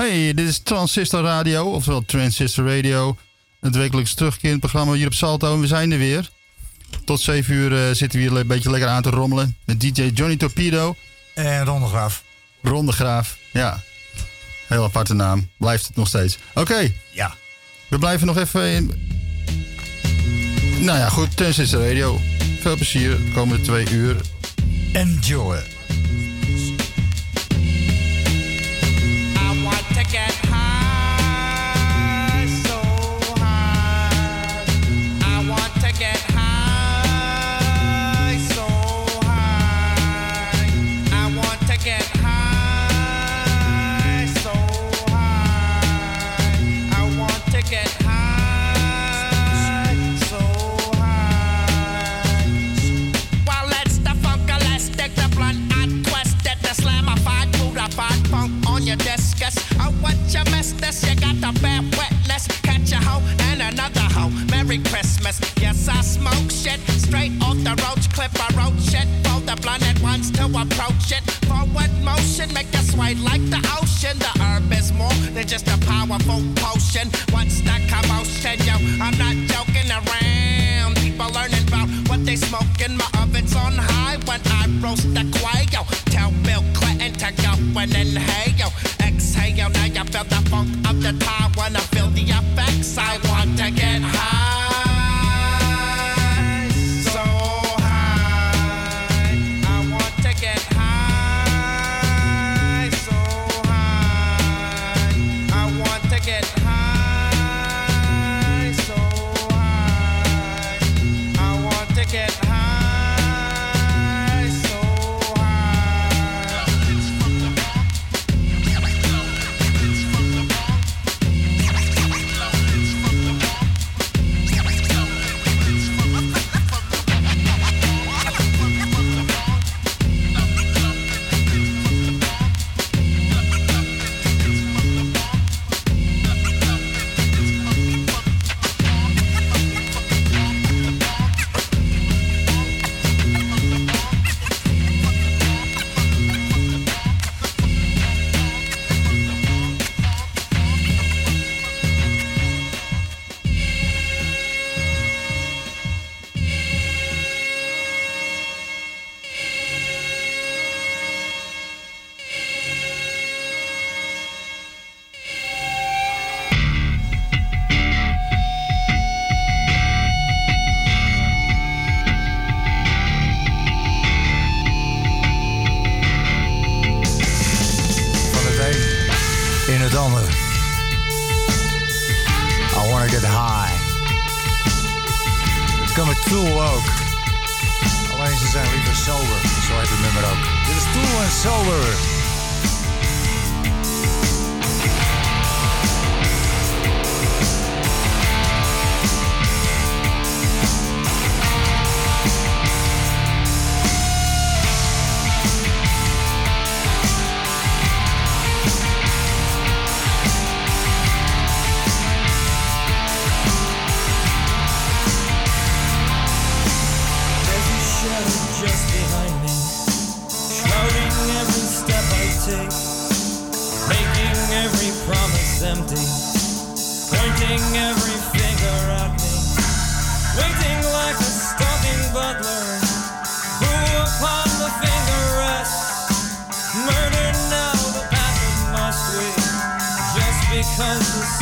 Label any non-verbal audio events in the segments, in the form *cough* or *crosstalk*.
Hey, dit is Transistor Radio, oftewel Transistor Radio. Het wekelijks terugkerend programma hier op Salto. En we zijn er weer. Tot 7 uur uh, zitten we hier een beetje lekker aan te rommelen. Met DJ Johnny Torpedo. En Rondegraaf. Rondegraaf, ja. Heel aparte naam. Blijft het nog steeds. Oké. Ja. We blijven nog even in... Nou ja, goed. Transistor Radio. Veel plezier de komende twee uur. Enjoy. Shit straight off the roach clip. I wrote shit for the at once to approach it. Forward motion, make you sway like the ocean. The herb is more than just a powerful potion. What's the commotion, yo? I'm not joking around. People learning about what they smoke in My oven's on high when I roast the quail. Tell Bill Clinton to go and inhale. Exhale, now you feel the funk of the time when I counting every finger at me, waiting like a stalking butler who upon the finger rests. Murder now the path of my sweet, just because the.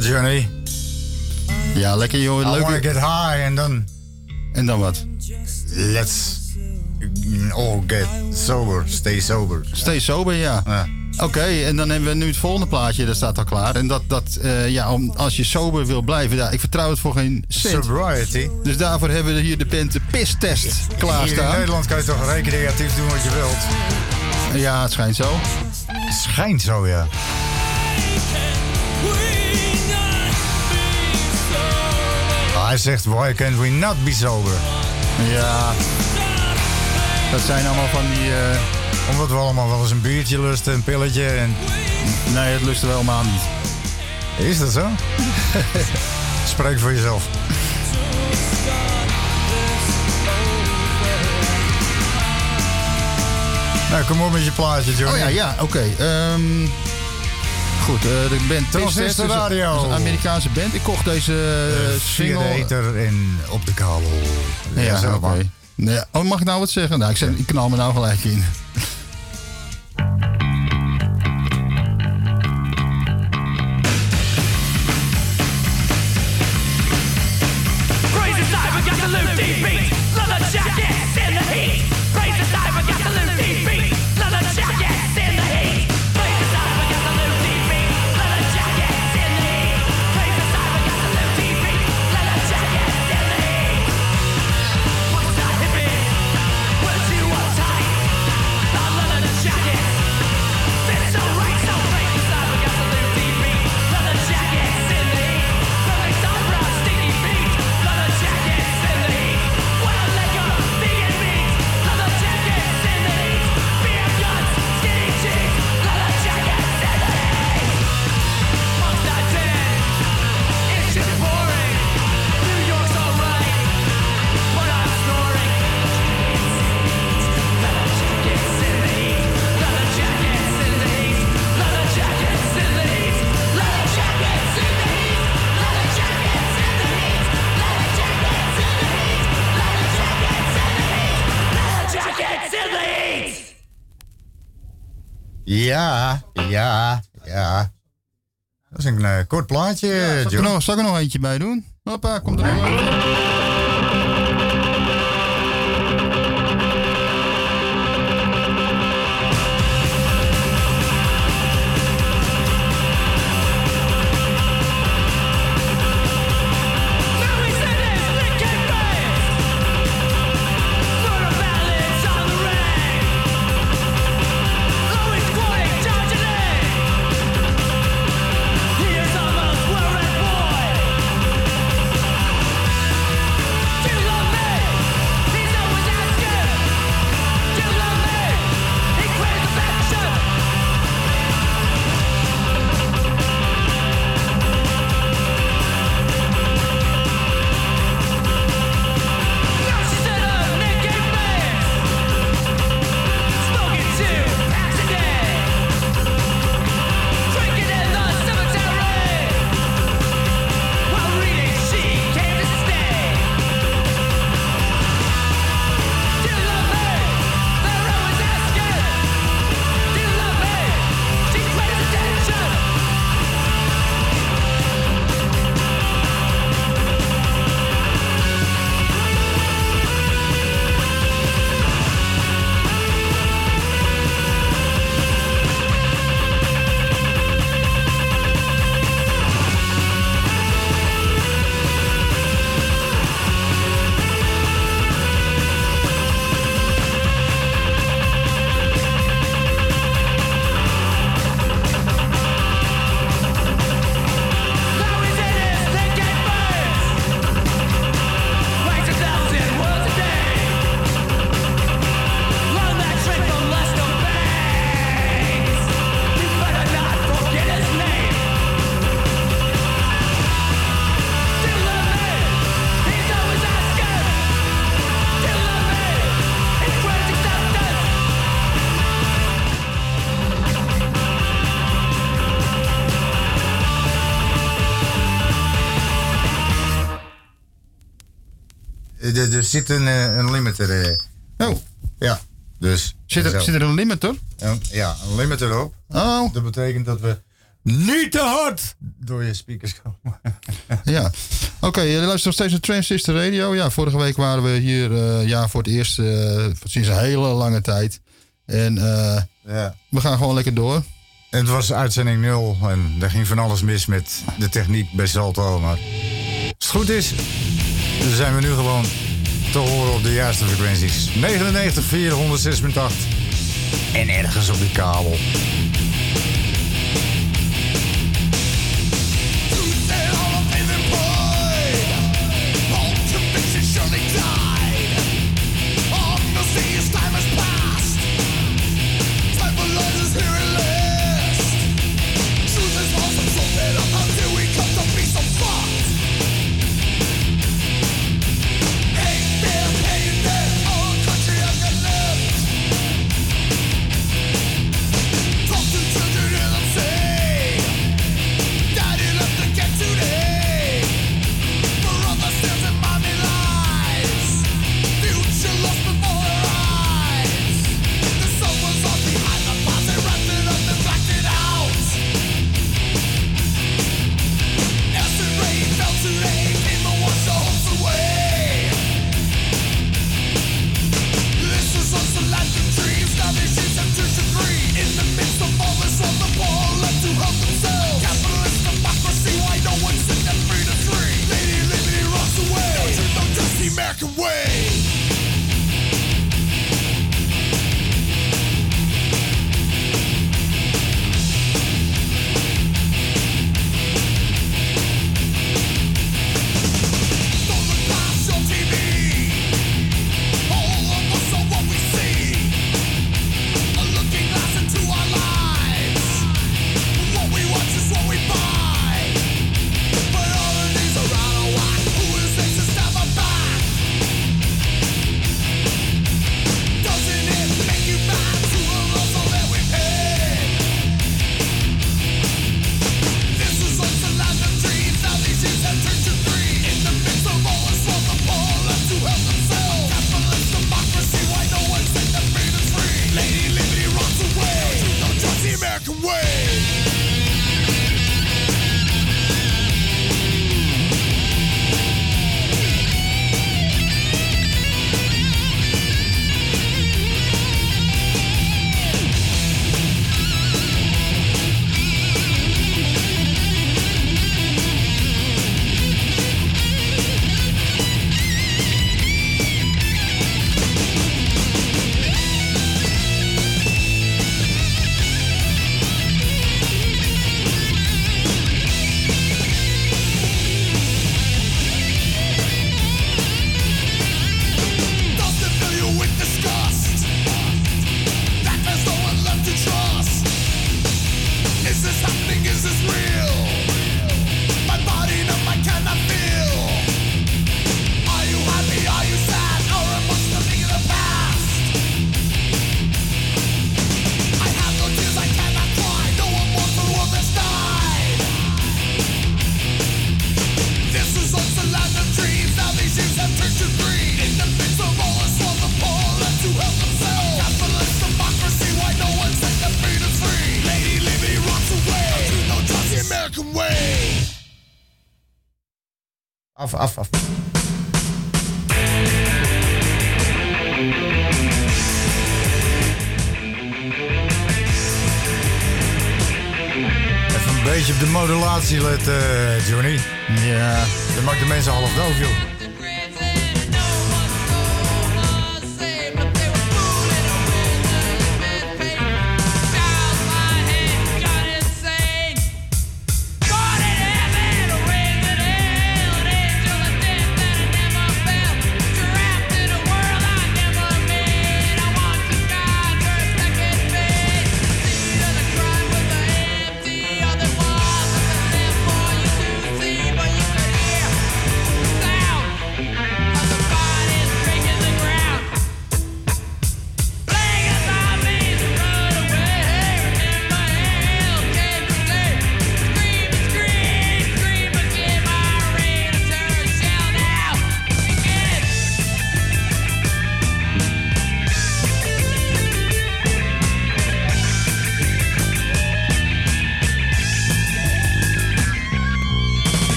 Ja, Johnny. Ja, lekker joh. I wanna Leuk. get high en dan... En dan wat? Let's all get sober. Stay sober. Stay sober, ja. Ja. Oké, en dan hebben we nu het volgende plaatje, dat staat al klaar. En dat, dat eh, ja, om, als je sober wil blijven, ja, ik vertrouw het voor geen cent. Sobriety. Dus daarvoor hebben we hier de band de pistest Hier in klaarstaan. Nederland kan je toch recreatief doen wat je wilt. Ja, het schijnt zo. Schijnt zo, ja. Hij zegt, why can't we not be sober? Ja, dat zijn allemaal van die... eh, Omdat we allemaal wel eens een biertje lusten, een pilletje en... nee, het lusten we helemaal niet. Is dat zo? *laughs* Spreek voor jezelf. Nou, kom op met je plaatje, Johnny. Oh ja, ja, oké. ehm, goed, eh, de band Transistor Radio. is een Amerikaanse band. Ik kocht deze de single... en op de kabel. Ja, zeg oké. Nee, oh, mag ik nou wat zeggen? Nou, ik, zet, ik knal me nou gelijk in. Kort plaatje, Zal ik, er nog, zal ik er nog eentje bij doen? Hoppa, komt er nog. zit een, eh, een limiter. Eh. oh. Ja. Dus. Zit er, zit er een limiter? Ja, een limiter op. Oh. Dat betekent dat we niet te hard door je speakers komen. *laughs* ja. Oké, eh, jullie luisteren nog steeds naar Transistor Radio. Ja, vorige week waren we hier ja, voor het eerst uh, sinds een hele lange tijd. En ja. we gaan gewoon lekker door. En Het was uitzending 0 en daar ging van alles mis met de techniek bij Salto. Maar als het goed is, zijn we nu gewoon te horen op de juiste frequenties. 99, en ergens op die kabel.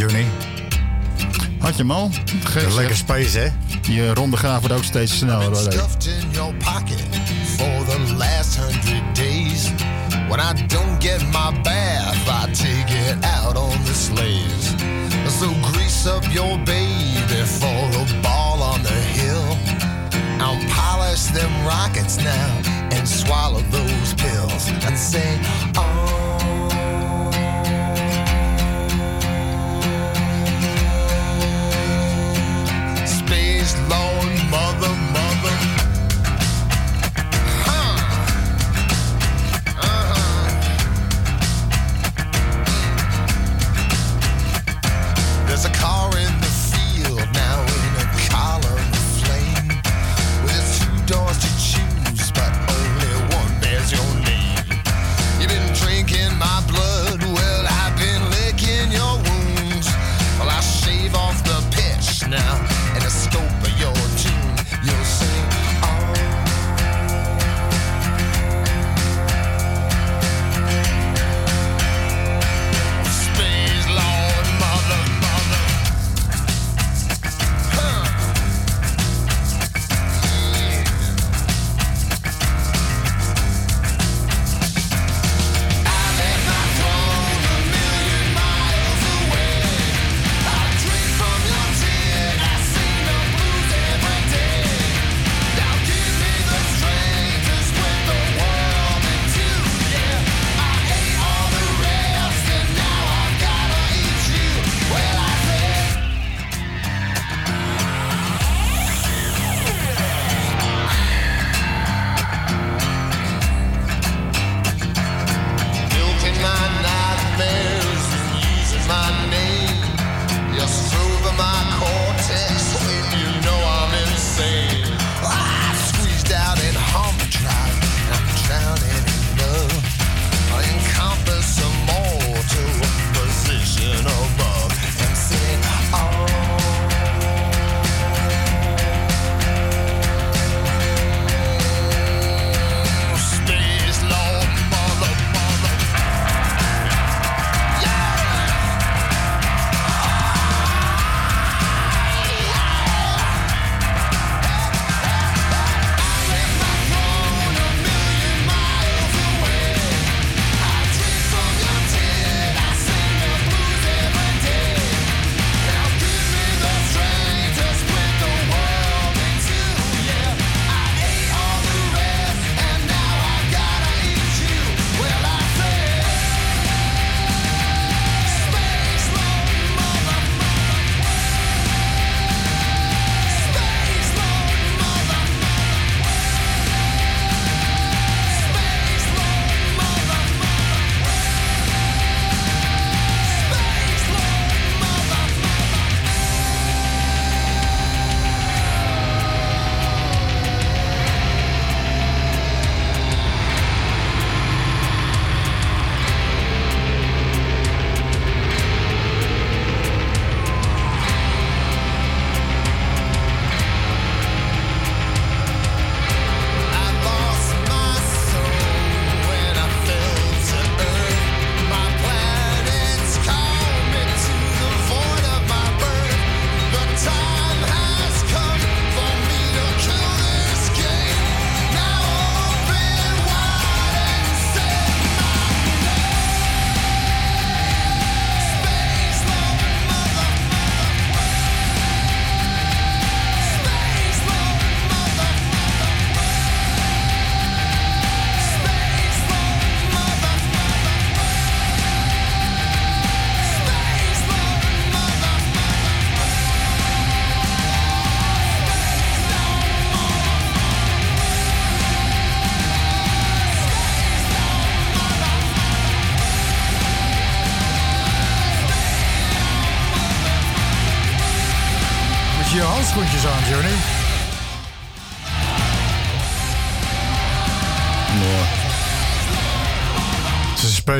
Johnny. Had je hem al? Zeg. Lekker space, hè? Die eh, ronde graaf wordt ook steeds sneller. stuffed in your pocket for the last hundred days. When I don't get my bath, I take it out on the sleighs. So grease up your baby for the ball on the hill. I'll polish them rockets now and swallow those pills and say, oh.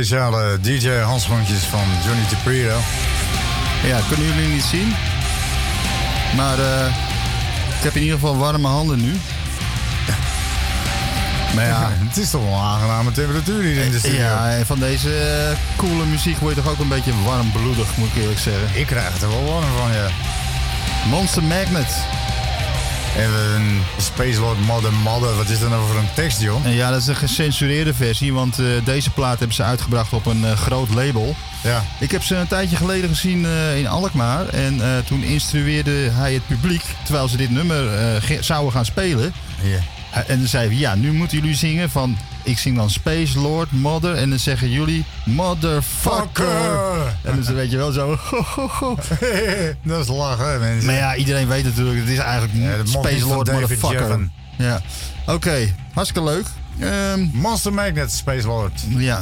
Speciale DJ-handschoentjes van Johnny Tapiro. Ja, kunnen jullie niet zien. Maar eh, ik heb in ieder geval warme handen nu. *laughs* Maar ja, *laughs* Het is toch wel een aangename temperatuur hier in de studio. ja, en van deze eh, coole muziek word je toch ook een beetje warmbloedig, moet ik eerlijk zeggen. Ik krijg er wel warm van, ja. Monster Magnet. En we een Space Lord Mother Mother. Wat is dat nou voor een tekst, joh? Ja, dat is een gecensureerde versie, want eh, deze plaat hebben ze uitgebracht op een eh, groot label. Ja. Ik heb ze een tijdje geleden gezien eh, in Alkmaar. En toen instrueerde hij het publiek, terwijl ze dit nummer zouden gaan spelen. Ja. En dan zei hij, ja, nu moeten jullie zingen van... Ik zing dan Space Lord Mother en dan zeggen jullie Motherfucker. Fucker! En dan weet je wel zo... *laughs* dat is lachen, mensen. Maar ja, iedereen weet natuurlijk, het is eigenlijk Ja, Space Lord Motherfucker. Ja, oké. Hartstikke leuk. Ehm, Monster Magnet, Space Lord. ja,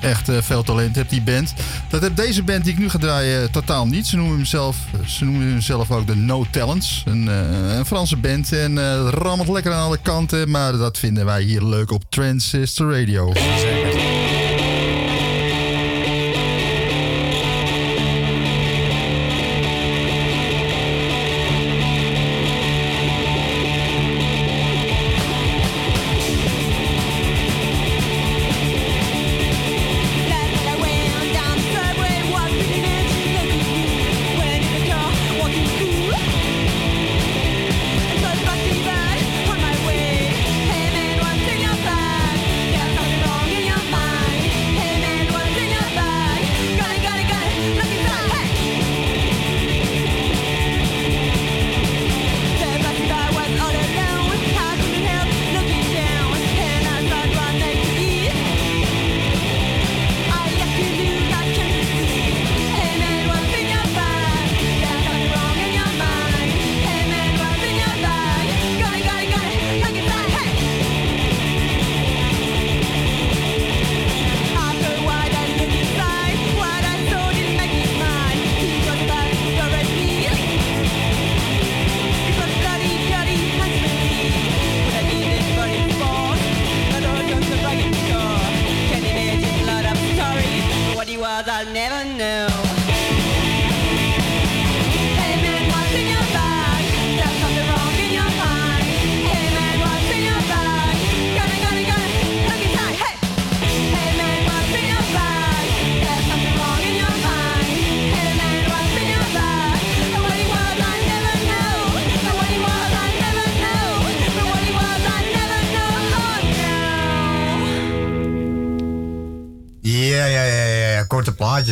echt eh, veel talent heeft die band. Dat heeft deze band die ik nu ga draaien eh, totaal niet. Ze noemen hemzelf, ze noemen ook de No Talents. Een, eh, een Franse band en eh rammelt lekker aan alle kanten. Maar dat vinden wij hier leuk op Transistor Radio.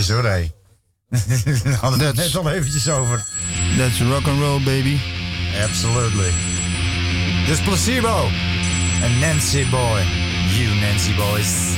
Korte hoor, hé. *laughs* We hadden het net al eventjes over. That's rock and roll, baby. Absolutely. Dus Placebo. En Nancy Boy. You Nancy Boys.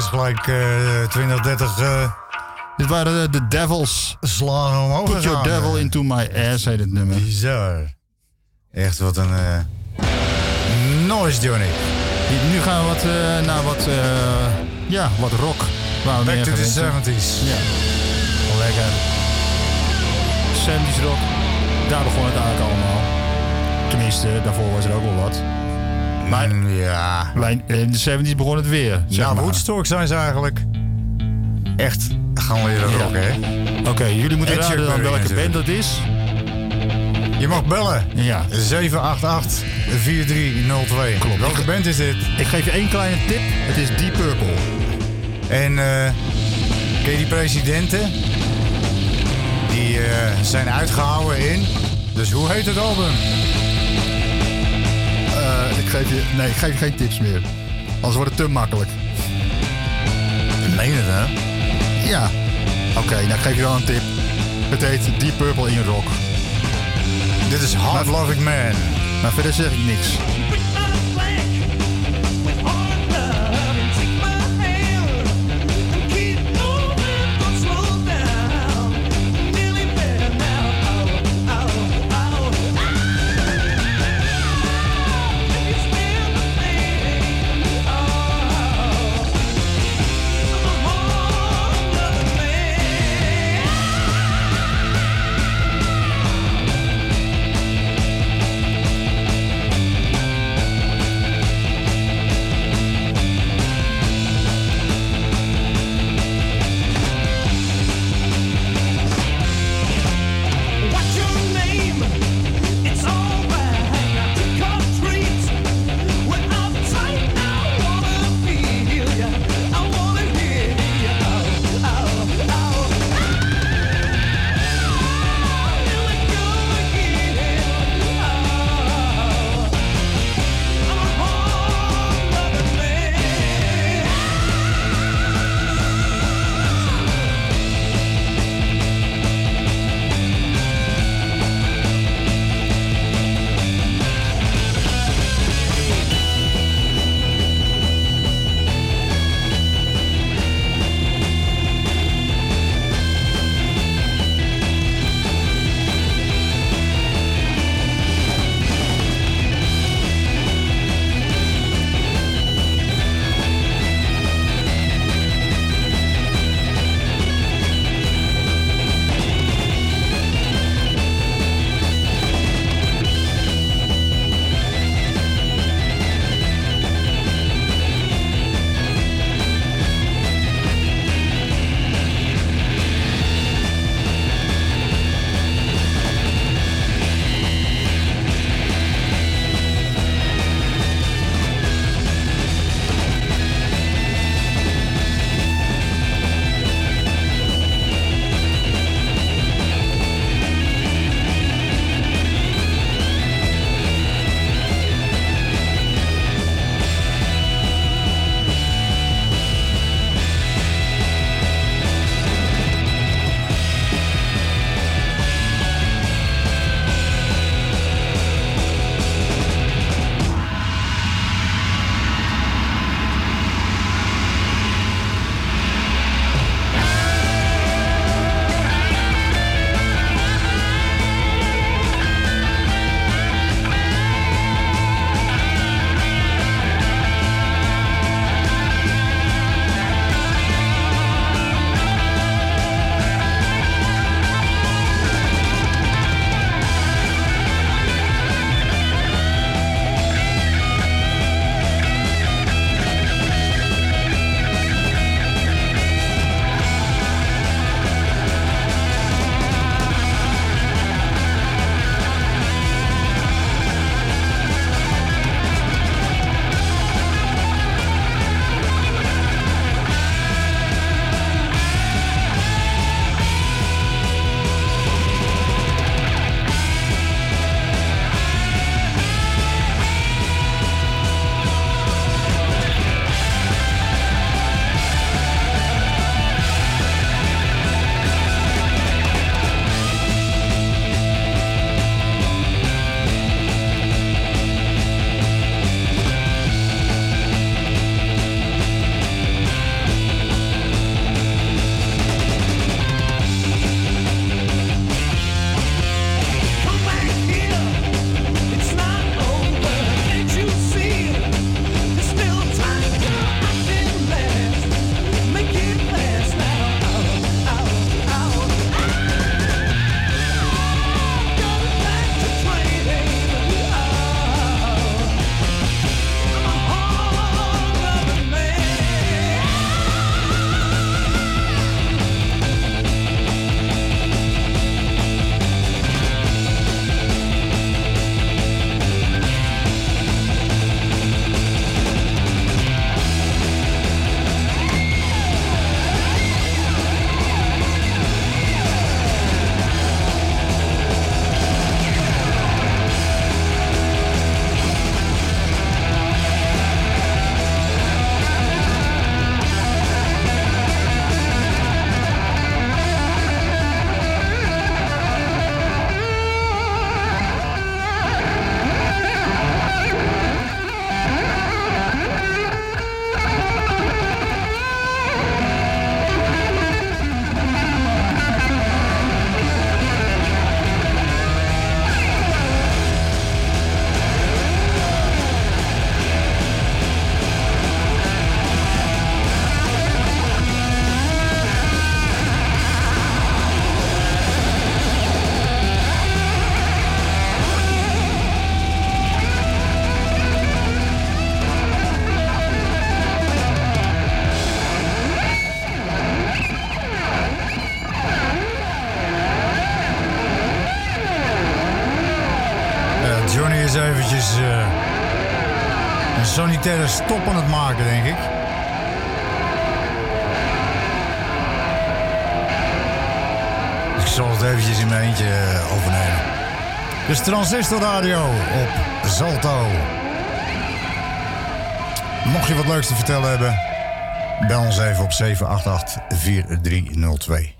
Is gelijk eh 20, 30 eh, Dit waren de, de Devils. slagen omhoog Put your devil into my ass, heet het nummer. Bizar. Echt wat een eh noise, Johnny. Nu gaan we wat, eh, naar wat, eh, ja, wat rock. Waar Back to the gewend zijn. 70s. Ja. Lekker. 70s rock. Daar begon het eigenlijk allemaal. Tenminste, daarvoor was er ook wel wat. Maar Mm, ja. wij- in de 70s begon het weer. Zeg Nou, maar. Woodstock zijn ze eigenlijk echt gaan leren Ja. rocken, hè? Oké, jullie moeten raden dan welke natuurlijk. band dat is. Je mag bellen. Ja. 788-4302. Klopt. Welke band is dit? Ik geef je één kleine tip. Het is Deep Purple. En eh ken je die presidenten? Die eh, zijn uitgehouden in. Dus hoe heet het album? Geef je, nee, geef je geen tips meer. Anders wordt het te makkelijk. Meen het, hè? Ja. Oké, nou ik geef je wel een tip. Het heet Deep Purple in Rock. Dit is Hard Loving Man. Maar verder zeg ik niks. is Transistor Radio op Zalto. Mocht je wat leuks te vertellen hebben, bel ons even op 788 4302.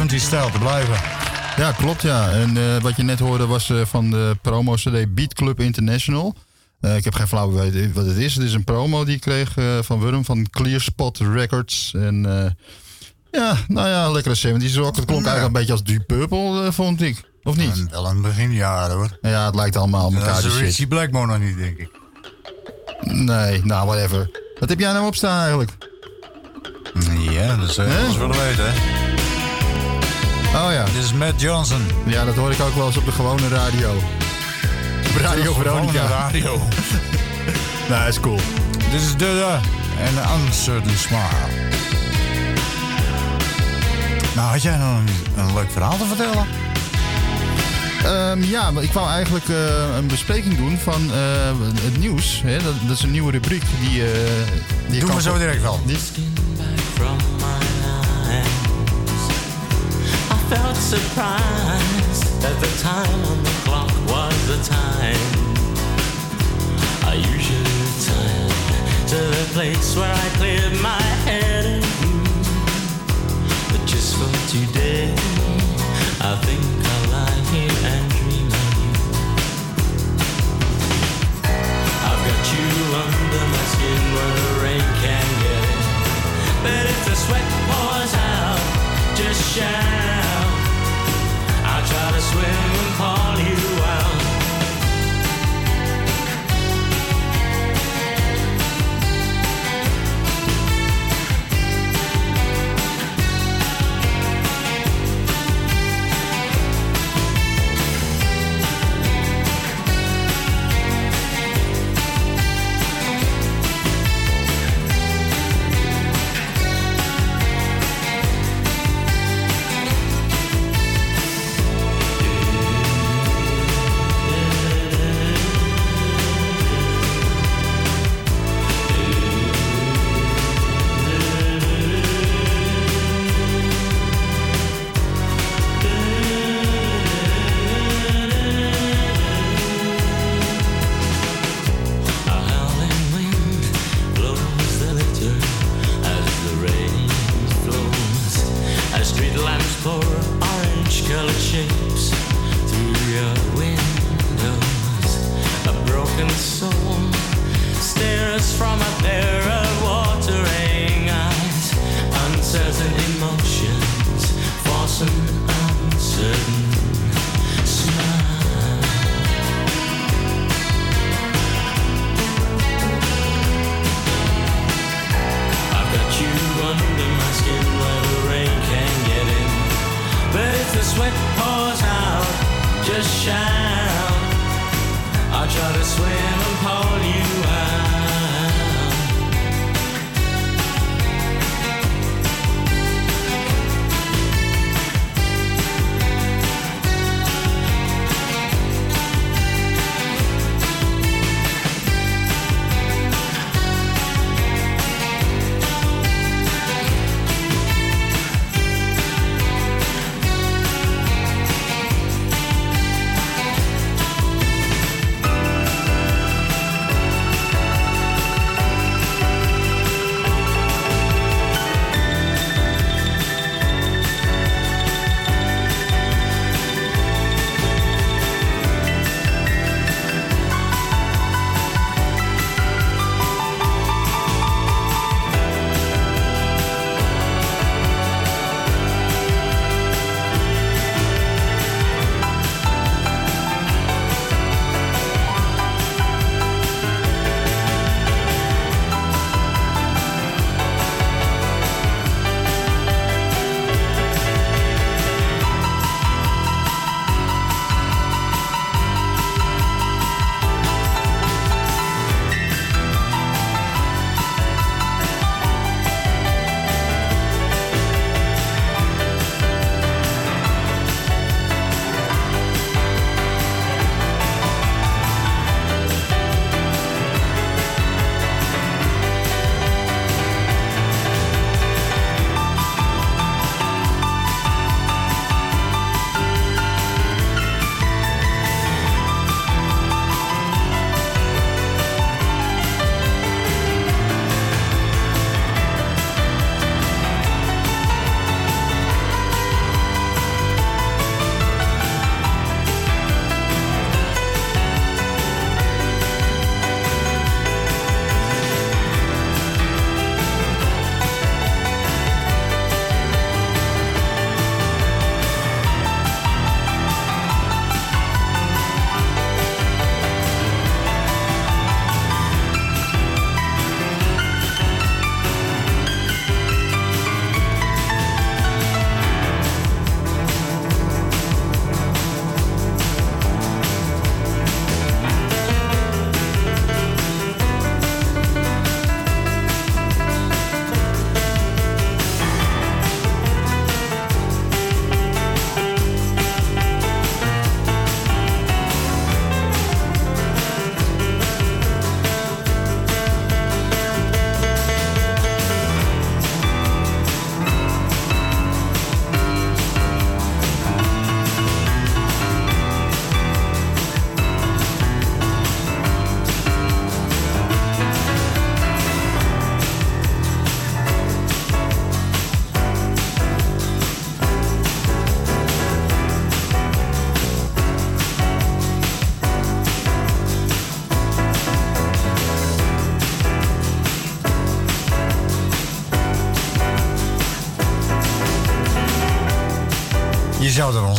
70 stijl te blijven. Ja, klopt ja. En eh, wat je net hoorde was eh, van de promo CD Beat Club International. Eh, ik heb geen flauw idee wat het is. Het is een promo die ik kreeg van Wurm van Clear Spot Records. En ja, nou ja, lekkere 70s rock. Het klonk eigenlijk een beetje als Deep Purple, vond ik. Of niet? En wel een beginjaren hoor. Ja, het lijkt allemaal op elkaar. Dat is Richie Blackmore nog niet, denk ik. Nee, nou whatever. Wat heb jij nou opstaan eigenlijk? Ja, dat zou je eh? wel weten hè. Oh ja. Dit is Matt Johnson. Ja, dat hoor ik ook wel eens op de gewone radio. Op Radio Veronica. Gewone radio. *laughs* Nou, is cool. Dit is Dudda en Uncertain Smile. Nou, had jij nog een, een leuk verhaal te vertellen? Ehm, ja, maar ik wou eigenlijk eh, een bespreking doen van eh, het nieuws. Hè? Dat, dat is een nieuwe rubriek die, eh die Doen we zo direct wel. Die, felt surprised that the time on the clock was the time. I usually return to the place where I cleared my head. But just for today, I think I'll lie here and dream of you. I've got you under my skin where the rain can get in. But if the sweat pours out, just shout.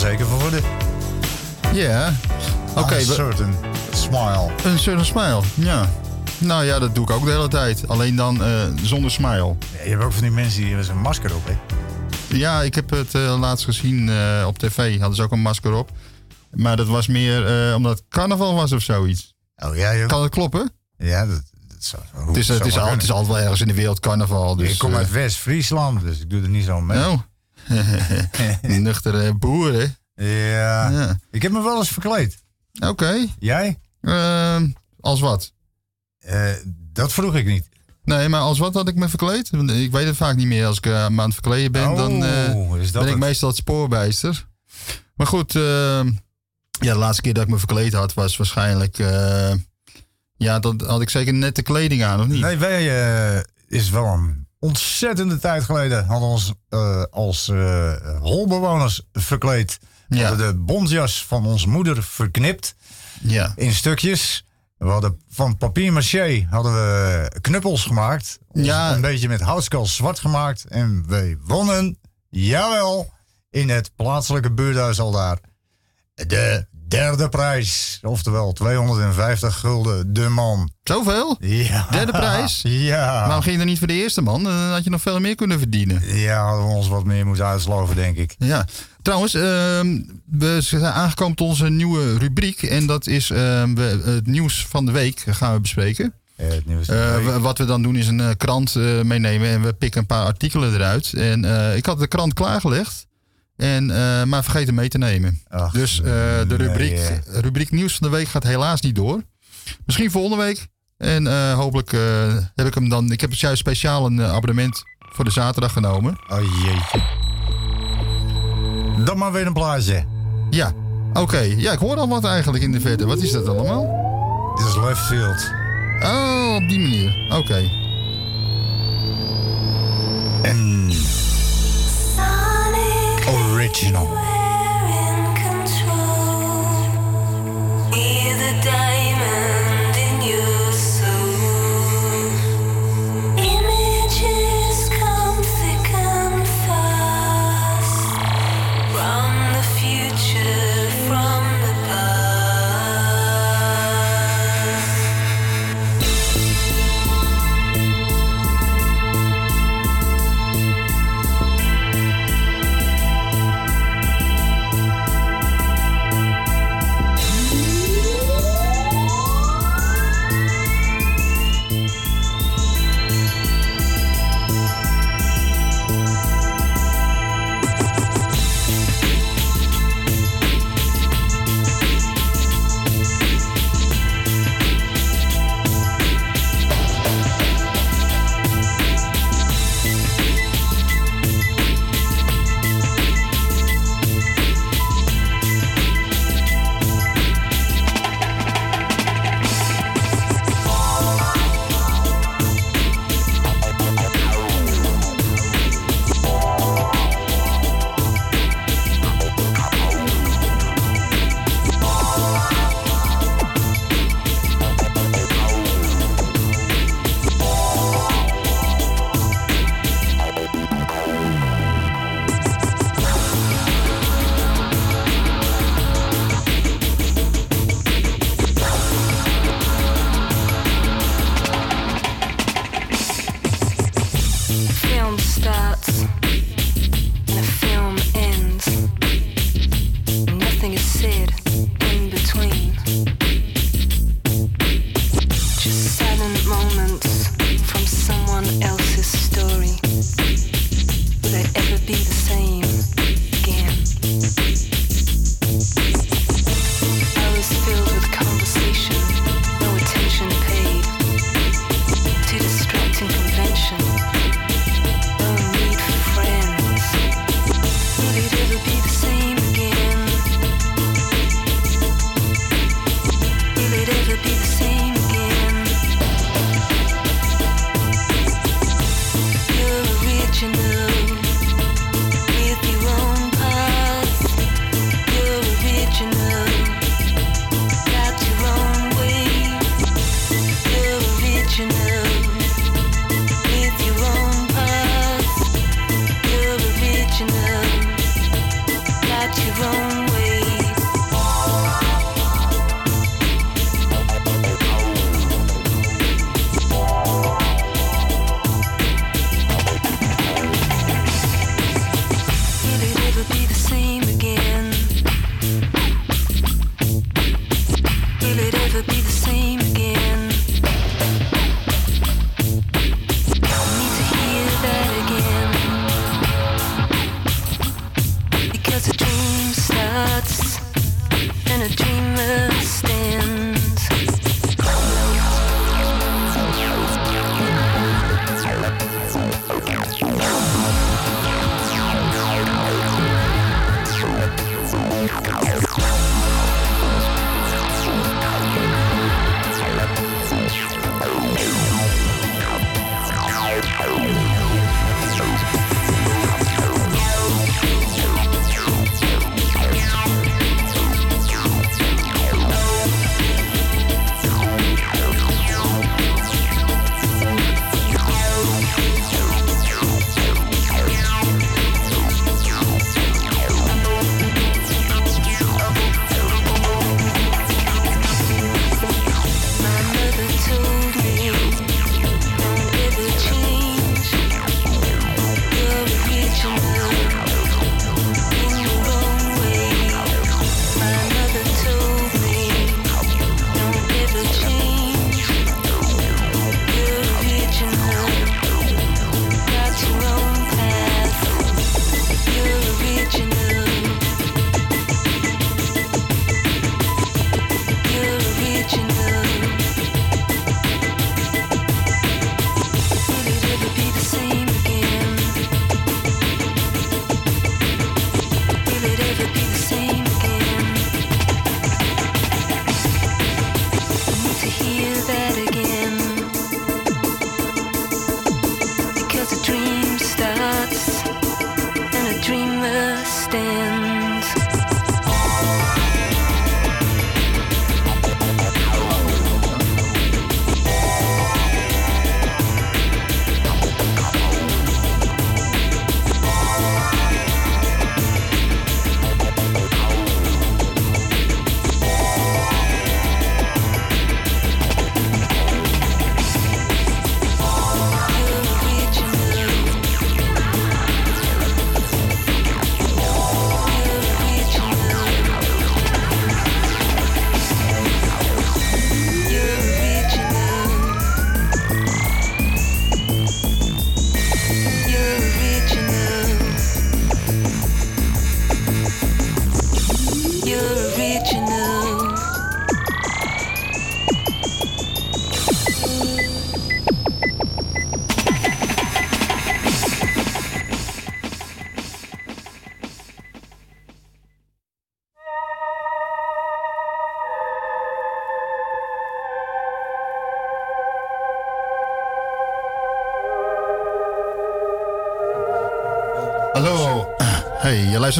Er onzeker van worden. Ja. Oké, A we- certain smile. een certain smile. Ja. Nou ja, dat doe ik ook de hele tijd. Alleen dan eh, zonder smile. Ja, je hebt ook van die mensen die zo'n masker op, hè? Ja, ik heb het eh, laatst gezien eh, op tv. Hadden ze ook een masker op. Maar dat was meer omdat het carnaval was of zoiets. Oh ja, joh. Kan het kloppen? Ja, dat, dat zou, Het is, het, is al, het is altijd wel ergens in de wereld carnaval. Dus, ik kom uit West-Friesland, dus ik doe er niet zo mee. Oh. *laughs* Nuchtere boeren. Ja. Ja. Ik heb me wel eens verkleed. Oké. Jij? Ehm, als wat? Eh, dat vroeg ik niet. Nee, maar als wat had ik me verkleed? Want Ik weet het vaak niet meer. Als ik eh, me aan het verkleden ben, dan eh, Oh, dat ben ik het? meestal het spoorbijster. Maar goed, ehm, ja, de laatste keer dat ik me verkleed had, was waarschijnlijk... eh, ja, dan had ik zeker net de kleding aan, of niet? Nee, wij eh, is wel een ontzettende tijd geleden hadden ons eh, als eh, holbewoners verkleed. We Ja. hadden de bontjas van onze moeder verknipt Ja. in stukjes. We hadden van papier maché hadden we knuppels gemaakt. Ja. Een beetje met houtskals zwart gemaakt. En wij wonnen, jawel, in het plaatselijke buurthuis al daar. De derde prijs. Oftewel 250 gulden de man. Zoveel? Ja. Derde prijs? *laughs* Ja. Waarom ging je er niet voor de eerste man? Dan had je nog veel meer kunnen verdienen. Ja, hadden we ons wat meer moeten uitsloven, denk ik. Ja, trouwens, ehm, we zijn aangekomen tot onze nieuwe rubriek. En dat is ehm, we, het nieuws van de week gaan we bespreken. W- wat we dan doen is een eh, krant eh, meenemen en we pikken een paar artikelen eruit. En ik had de krant klaargelegd, en, eh, maar vergeten mee te nemen. Ach, dus eh, de rubriek, rubriek nieuws van de week gaat helaas niet door. Misschien volgende week. En eh, hopelijk heb ik hem dan. Ik heb juist speciaal een abonnement voor de zaterdag genomen. Oh jeetje. Dan maar weer een plaatje. Ja, oké. Ja, ik hoor al wat eigenlijk in de verte. Wat is dat allemaal? Dit is Left Field. Oh, op die manier. Oké. En original.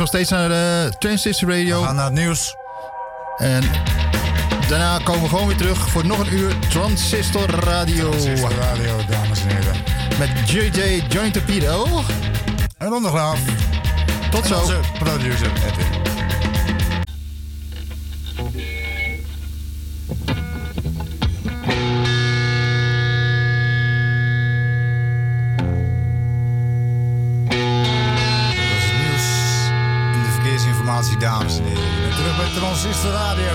nog steeds naar eh, de Transistor Radio. Aan gaan naar het nieuws. En daarna komen we gewoon weer terug voor nog een uur Transistor Radio. Transistor Radio, dames en heren. Met JJ Joint Torpedo. En Ondergraaf. Tot en zo. producer Edwin. ist Radio.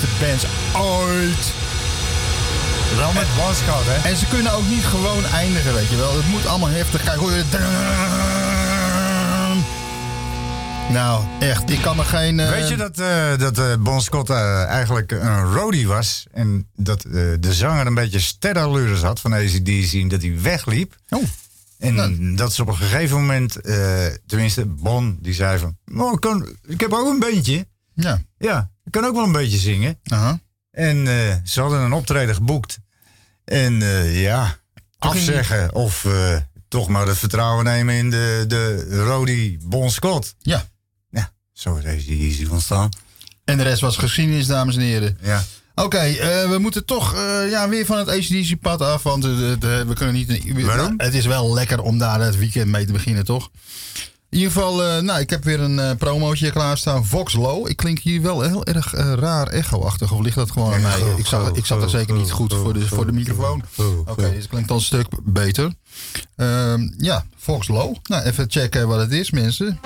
Beste bands ooit. Wel met Scott, hè? En ze kunnen ook niet gewoon eindigen, weet je wel. Het moet allemaal heftig. Kijk, hoor je... Nou, echt. Ik kan er geen... eh, Weet je dat, eh, dat eh, Bon Scott eigenlijk een roadie was? En dat de zanger een beetje sterrenlures had van ACDC en dat hij wegliep. Oh. En dat ze op een gegeven moment, tenminste Bon, die zei van... Oh, ik, kan, ik heb ook een beentje. Ja. Ja, ik kan ook wel een beetje zingen. En eh, ze hadden een optreden geboekt. En eh, ja, Toen afzeggen of eh, toch maar het vertrouwen nemen in de, de Rody Bon Scott. Ja. Ja, zo is deze easy ontstaan. En de rest was geschiedenis, dames en heren. Ja. Oké, we moeten toch ja, weer van het ACDC-pad af, want we kunnen niet... Waarom? Het is wel lekker om daar het weekend mee te beginnen, toch? In ieder geval, eh, nou, ik heb weer een eh promootje klaarstaan. Vox Low. Ik klink hier wel heel erg eh, raar echo-achtig. Of ligt dat gewoon aan mij? Ik, zag, ik zat er zeker niet goed voor de, voor de microfoon. Oké, dus het klinkt al een stuk beter. Ehm, ja, Vox Low. Nou, even checken wat het is, mensen.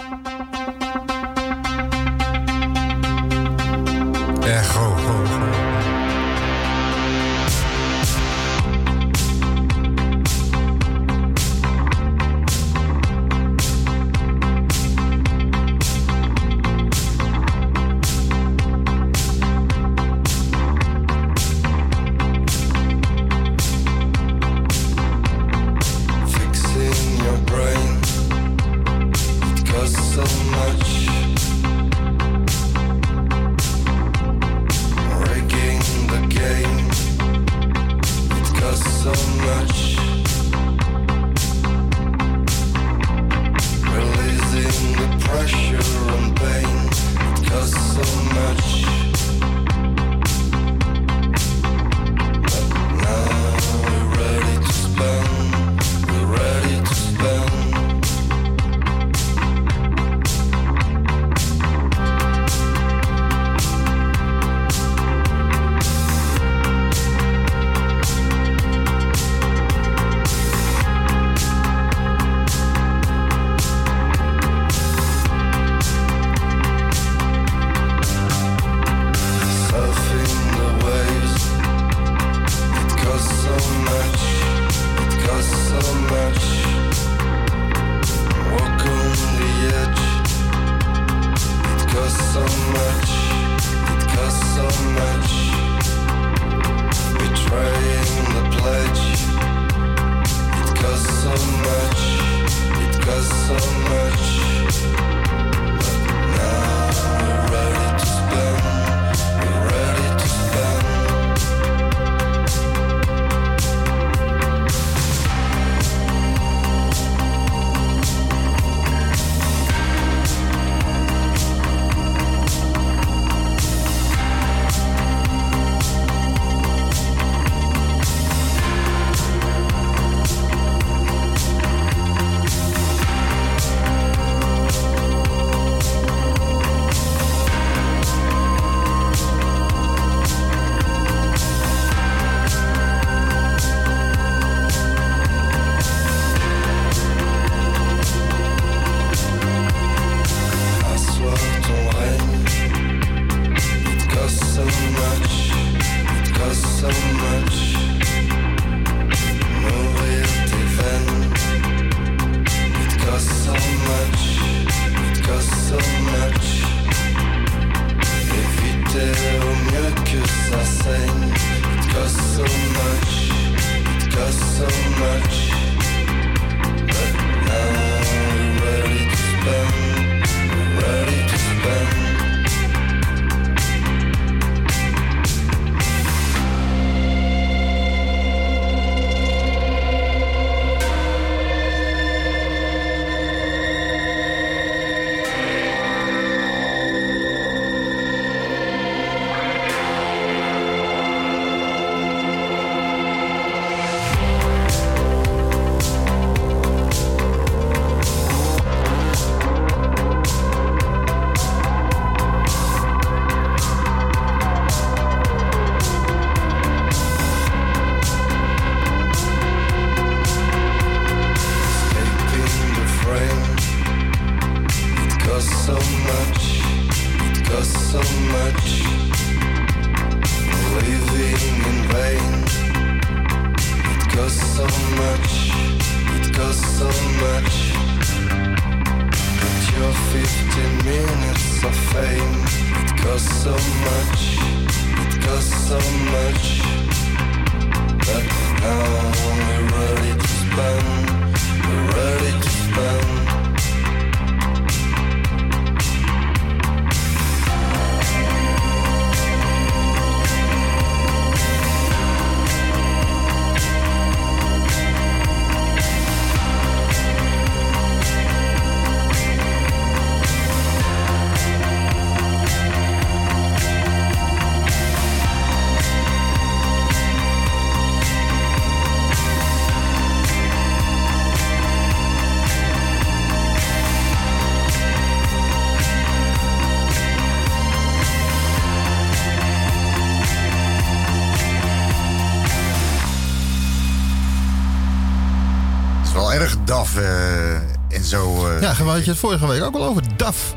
vragen. We hadden het vorige week ook al over. DAF.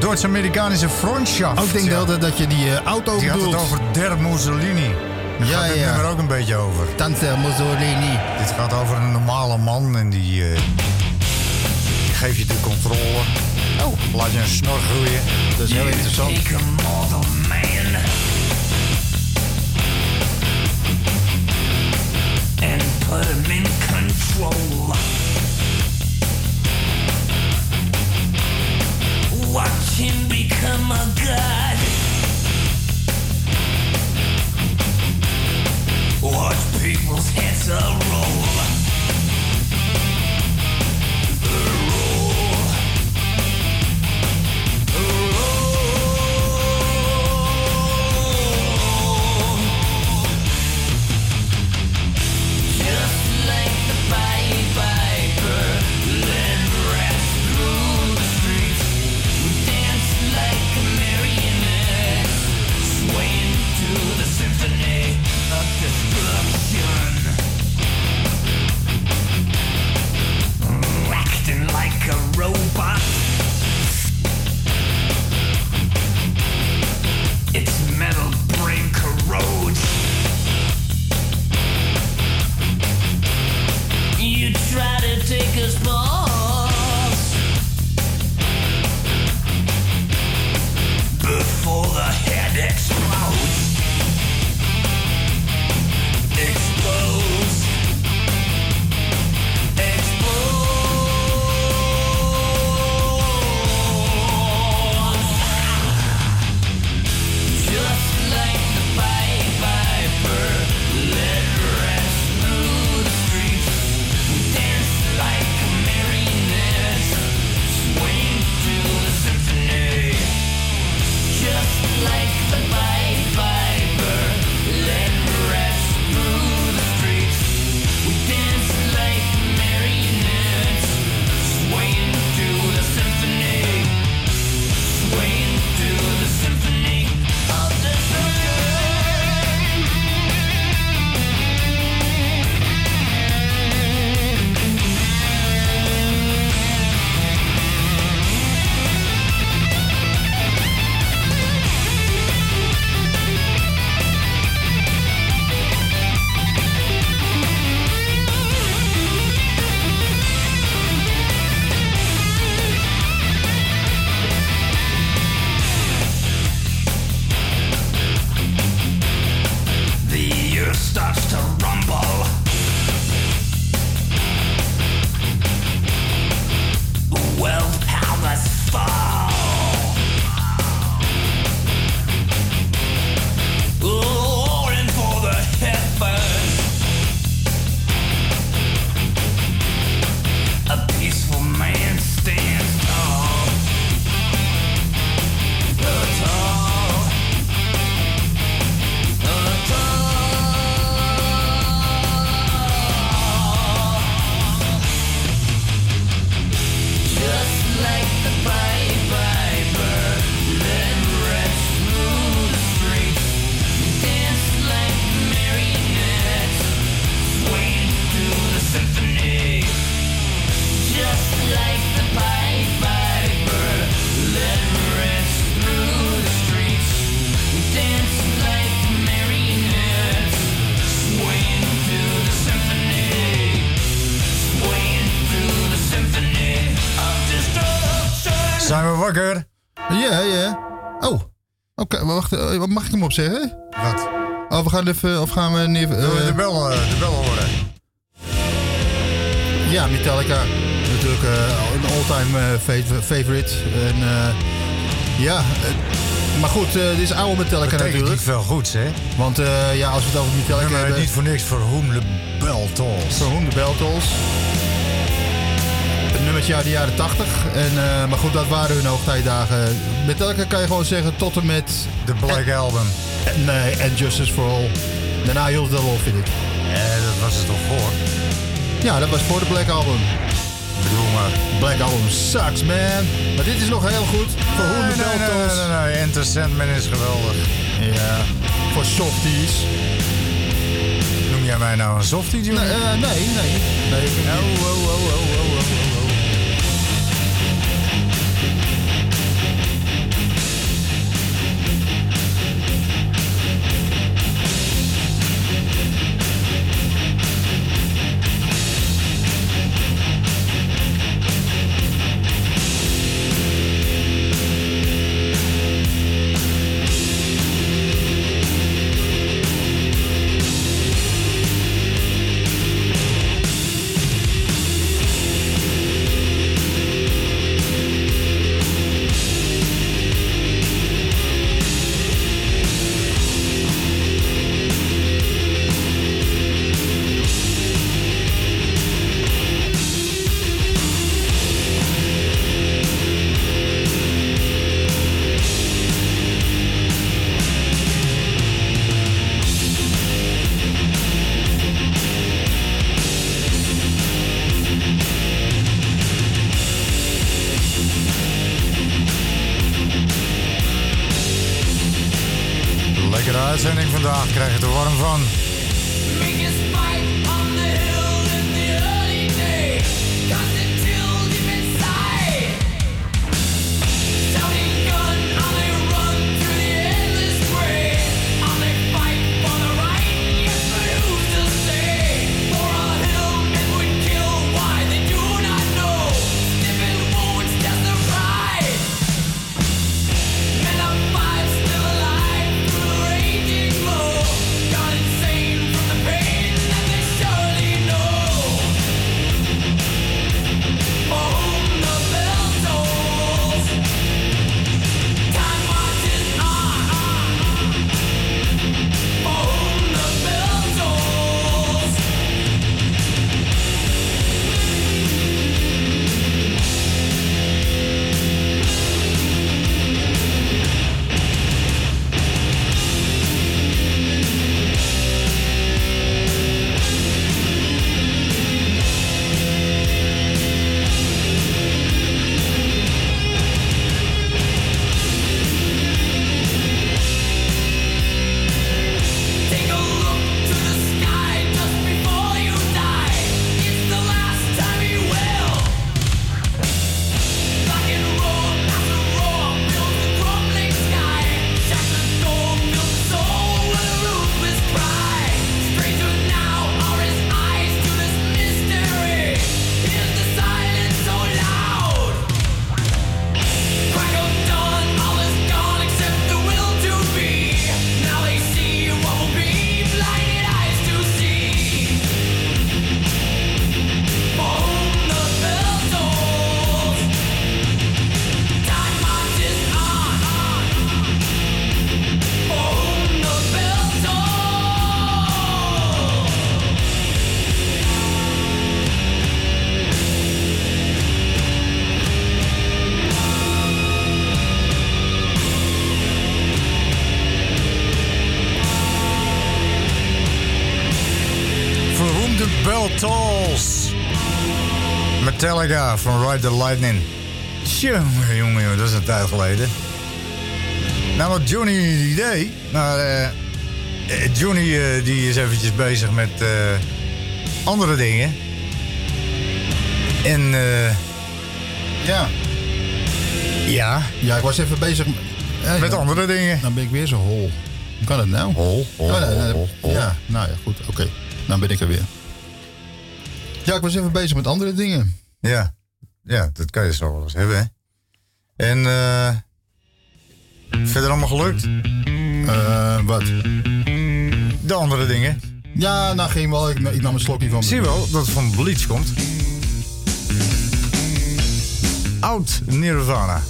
Duits-Amerikaanse Frontschaft. Ook denk ja. dat, dat je die eh, auto die bedoelt. Die had het over Der Mussolini. Daar ja, gaat het er ook een beetje over. Tante Mussolini. Dit gaat over een normale man en die, eh, die geeft je de controle. Oh. Laat je een snor groeien. Dat is heel interessant. And put him in. Watch people's heads roll. Wacht. eh, wat mag ik hem opzeggen? Wat? Oh, we gaan even... Of gaan we... neer- eh, de bel, eh, de bel horen? Ja, Metallica. Natuurlijk een all-time fa- favorite. En, ja, maar goed, dit is oude Metallica Betekent natuurlijk. niet veel goeds, hè? Want ja, als we het over Metallica Maar hebben... niet voor niks voor Whom the Bell Tolls. Voor Whom the Bell Tolls. Een nummertje uit de jaren 80. En, maar goed, dat waren hun hoogtijdagen. Metallica kan je gewoon zeggen tot en met... De Black Album. Nee, en Justice for All. Daarna hield het op, vind ik. Ja, dat was het toch voor? Ja, dat was voor de Black Album. Bedoel maar. Black Album sucks, man. Maar dit is nog heel goed. Voor Nee, Bell nee, nee, nee, nee. Enter Sandman is geweldig. Ja, voor softies. Noem jij mij nou een softie, Junior? Nee, eh, nee, nee. nee Oh, oh, oh, oh, oh, oh, van. Van Ride the Lightning. Jongen, jongen, dat is een tijd geleden. Nou, wat Johnny idee. Maar eh, eh, Johnny eh, die is eventjes bezig met andere dingen. En eh, Ja. ja, Ja, ik was even bezig met... Andere dingen. Dan ben ik weer zo hol. Hoe kan het nou? Hol, hol, Oh, nee, nee, hol, hol. Ja, nou ja, goed. Oké. Dan ben ik er weer. Ja, ik was even bezig met andere dingen. Ja, ja, dat kan je zo wel eens hebben, hè. En eh, Verder allemaal gelukt? Eh, wat? De andere dingen. Ja, nou ging wel. Ik, ik nam een slokje van. Zie je wel dat het van Bleach komt. Oud Nirvana.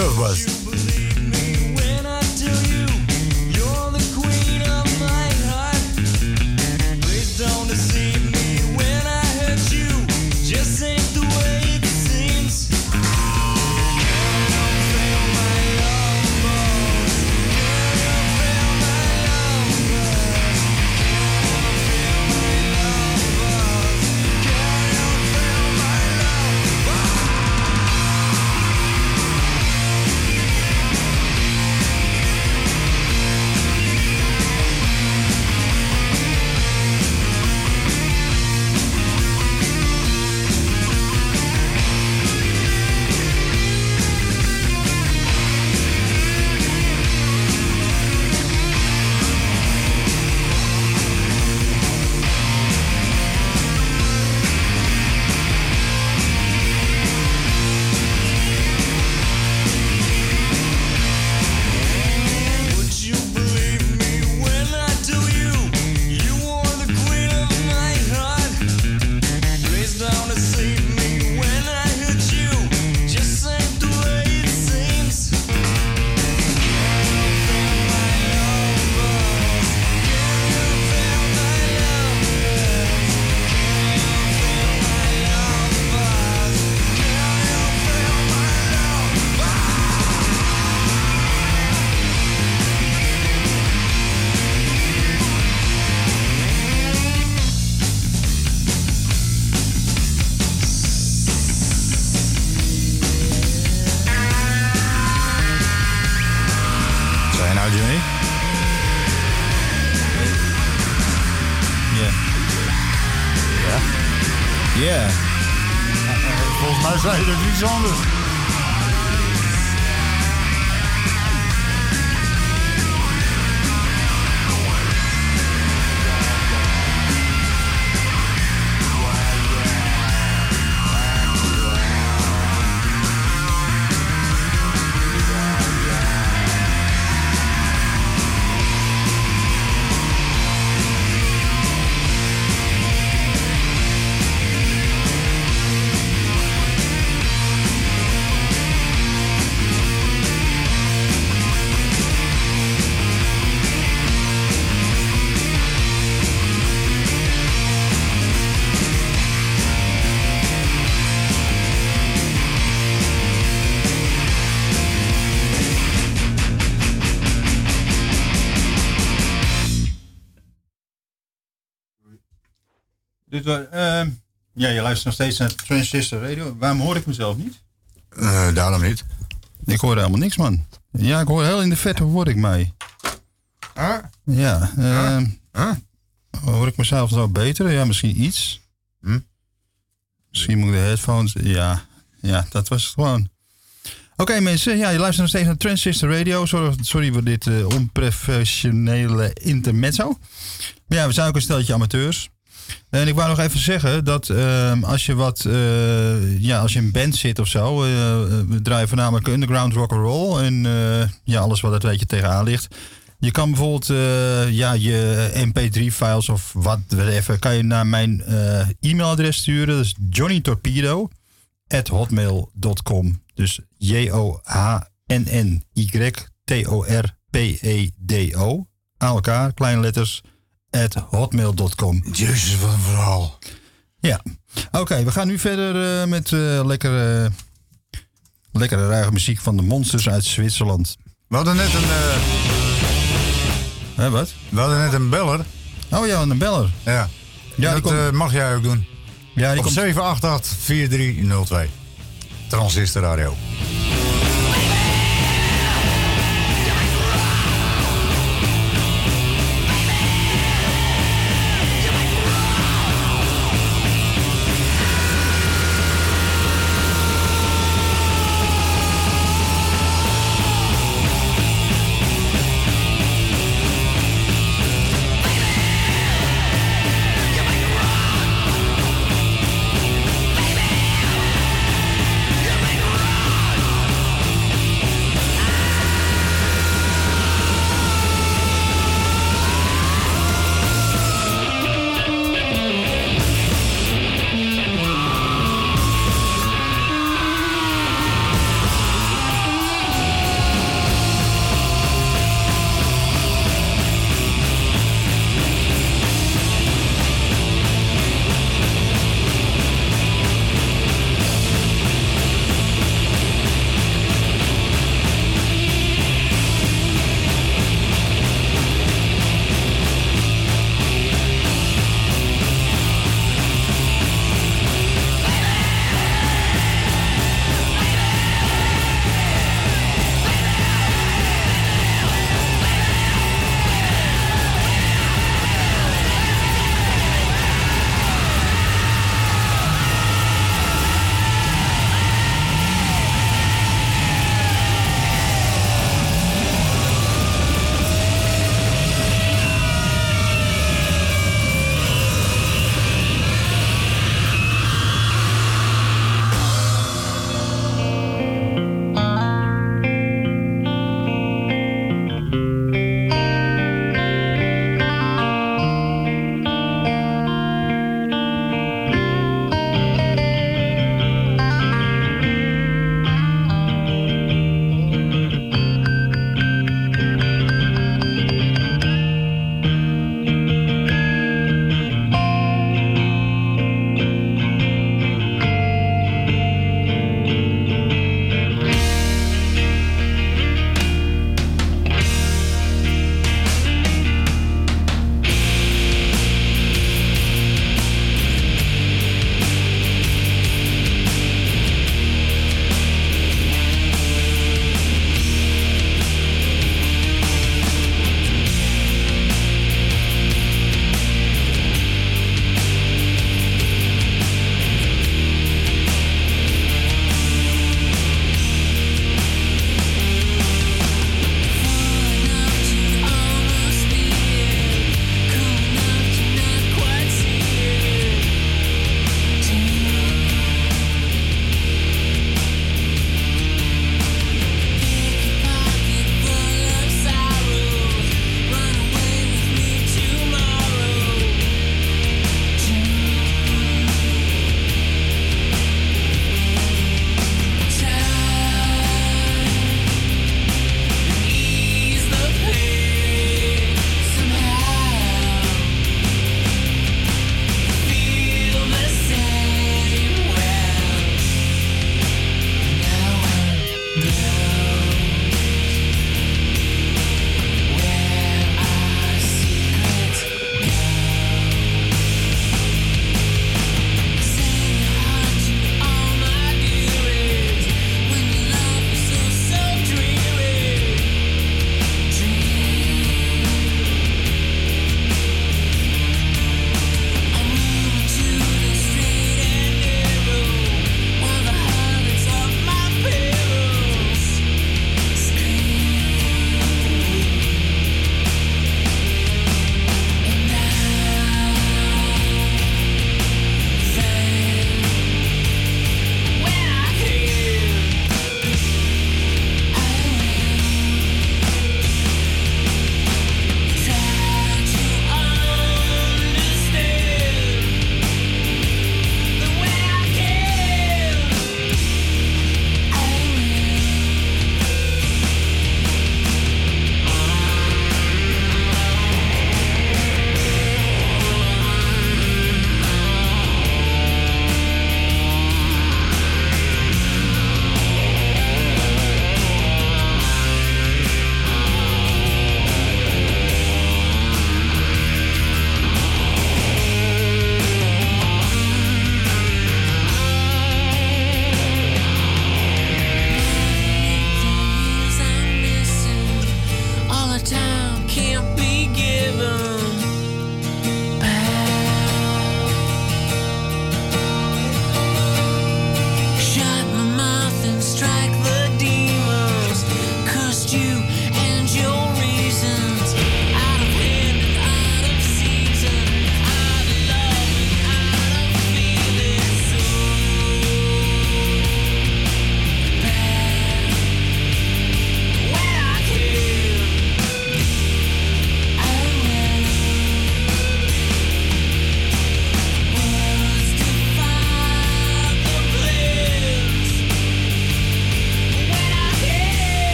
Lovebuzz. Zei je Dit ehm, ja, je luistert nog steeds naar Transistor Radio. Waarom hoor ik mezelf niet? Eh, daarom niet. Ik hoor helemaal niks, man. Ja, ik hoor heel in de verte hoor ik mij. Ah? Ja, ehm, hoor ik mezelf zo beter? Ja, misschien iets. Hm? Misschien moet ik de headphones... Ja, ja dat was het gewoon. Oké mensen, ja, je luistert nog steeds naar Transistor Radio. Sorry, sorry voor dit eh, onprofessionele intermezzo. Maar ja, we zijn ook een steltje amateurs. En ik wou nog even zeggen dat ehm, als je wat, eh, ja, als je een band zit of zo, eh, we draaien voornamelijk underground rock and roll en eh, ja, alles wat er een beetje tegenaan ligt. Je kan bijvoorbeeld eh, ja, je MP3-files of wat whatever, kan je naar mijn eh, e-mailadres sturen. Dat is johnnytorpedo at hotmail.com. Dus J-O-H-N-N-Y-T-O-R-P-E-D-O. Aan elkaar, kleine letters, at hotmail.com. Jezus, wat een verhaal. Ja. Oké, we gaan nu verder eh, met eh, lekkere, lekkere ruige muziek van de Monsters uit Zwitserland. We hadden net een... eh, Hè, wat? we hadden net een beller. Oh ja, een beller. Ja. Ja, die dat komt- eh, mag jij ook doen. Ja, die Op komt... 788-4302. Transistor Radio.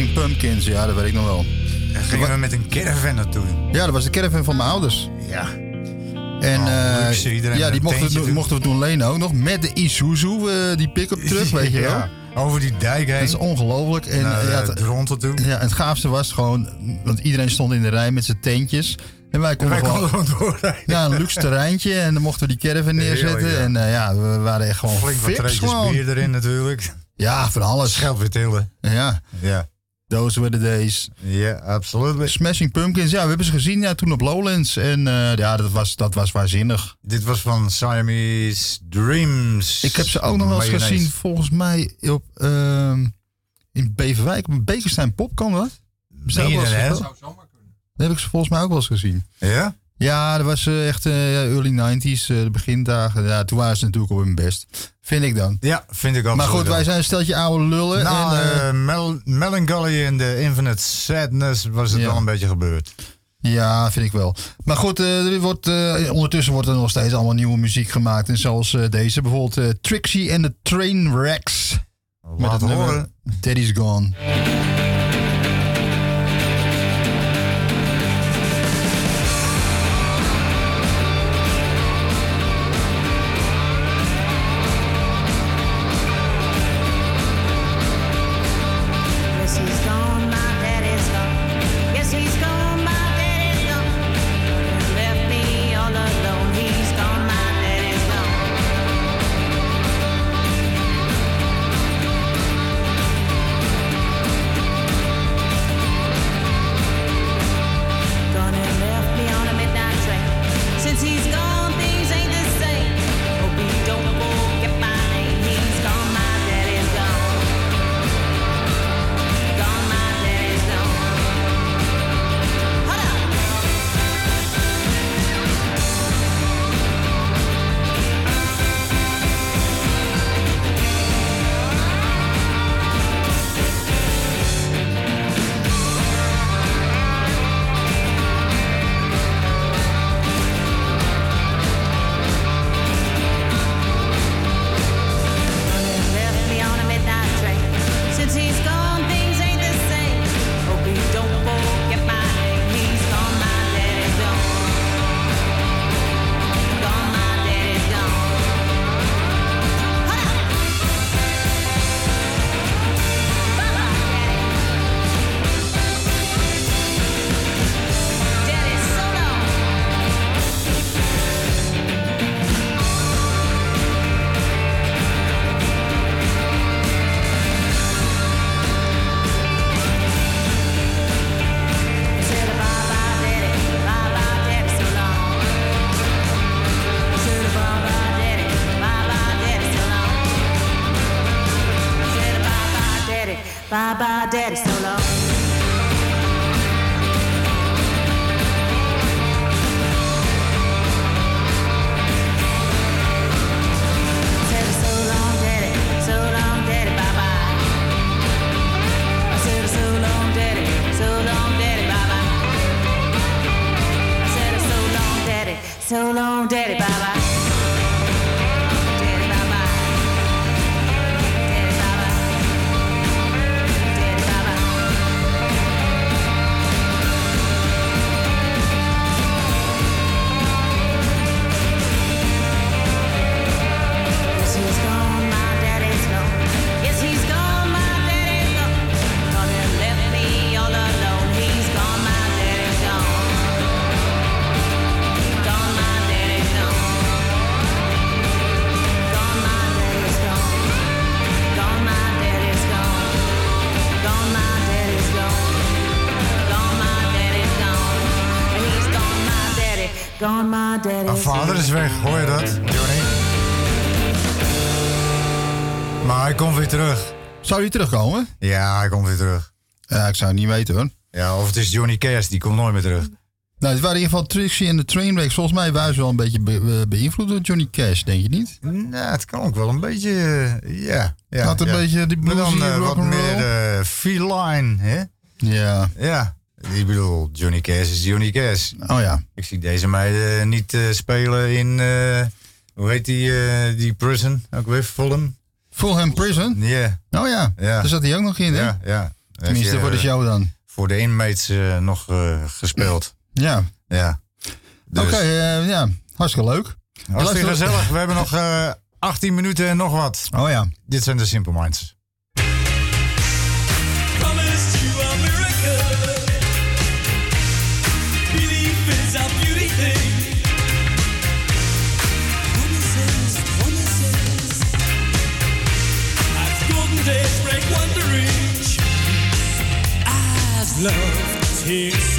Smashing Pumpkins, ja, dat weet ik nog wel. Daar gingen we met een caravan naartoe. Ja, dat was de caravan van mijn ouders. Ja. En Oh, eh, luxe, ja, die mochten, we- doen. mochten we toen lenen ook nog. Met de Isuzu, eh, die pick-up truck, *laughs* weet je wel. Ja, over die dijk heen. Dat is ongelooflijk. En Naar, ja, eh, het, de ronde toe. ja, het gaafste was gewoon, want iedereen stond in de rij met zijn tentjes. En wij konden Wij gewoon, konden doorrijden. ja, een luxe terreintje. En dan mochten we die caravan neerzetten. Heerlijk, ja. En eh, ja, we waren echt gewoon Flink wat treetjes gewoon. bier erin natuurlijk. Ja, van alles. Geld weer tillen. Ja, Ja. Those were the days. Ja, absoluut. Smashing Pumpkins, ja, we hebben ze gezien ja, toen op Lowlands. En eh, ja, dat was, dat was waanzinnig. Dit was van Siamese Dreams. Ik heb ze ook nog wel eens gezien, volgens mij, op, ehm, in Beverwijk. Op Bekenstein Pop, kan dat? Eens dat, hè? gespeeld? Dat heb ik ze volgens mij ook wel eens gezien. Ja? Ja, dat was eh, echt eh, early 90s, eh, de begindagen. Ja, toen waren ze natuurlijk op hun best. Vind ik dan. Ja, vind ik ook. Maar goed, wij zijn een steltje oude lullen. En, eh, Mel- Melancholy en de Infinite Sadness was het Ja. wel een beetje gebeurd. Ja, vind ik wel. Maar goed, er wordt, ondertussen wordt er nog steeds allemaal nieuwe muziek gemaakt. En zoals deze, bijvoorbeeld Trixie and the Trainwrecks. Met Laat het nummer horen. Daddy's Gone. Zou die terugkomen? Ja, hij komt weer terug. Ja, ik zou het niet weten hoor. Ja, of het is Johnny Cash, die komt nooit meer terug. Nou, het waren in ieder geval Trixie en de Trainwrecks. Volgens mij waren ze wel een beetje be- beïnvloed door Johnny Cash, denk je niet? Nou, het kan ook wel een beetje, eh, ja. ja Had een ja. beetje die Maar dan bluesy eh, wat meer eh, feline, hè? Ja. Ja, ik bedoel, Johnny Cash is Johnny Cash. Oh ja. Ik zie deze meiden niet spelen in, hoe heet die, die prison? Ook weer Fulham? Fulham Prison? Ja. Oh ja, Ja. daar zat hij ook nog in, hè? Ja, ja. Tenminste, voor de eh, show dan. Voor de inmates eh, nog eh, gespeeld. Ja. Ja. Dus, Oké, ja, hartstikke leuk. Hartstikke gezellig. We hebben nog eh 18 minuten en nog wat. Oh ja. Dit zijn de Simple Minds. love tears.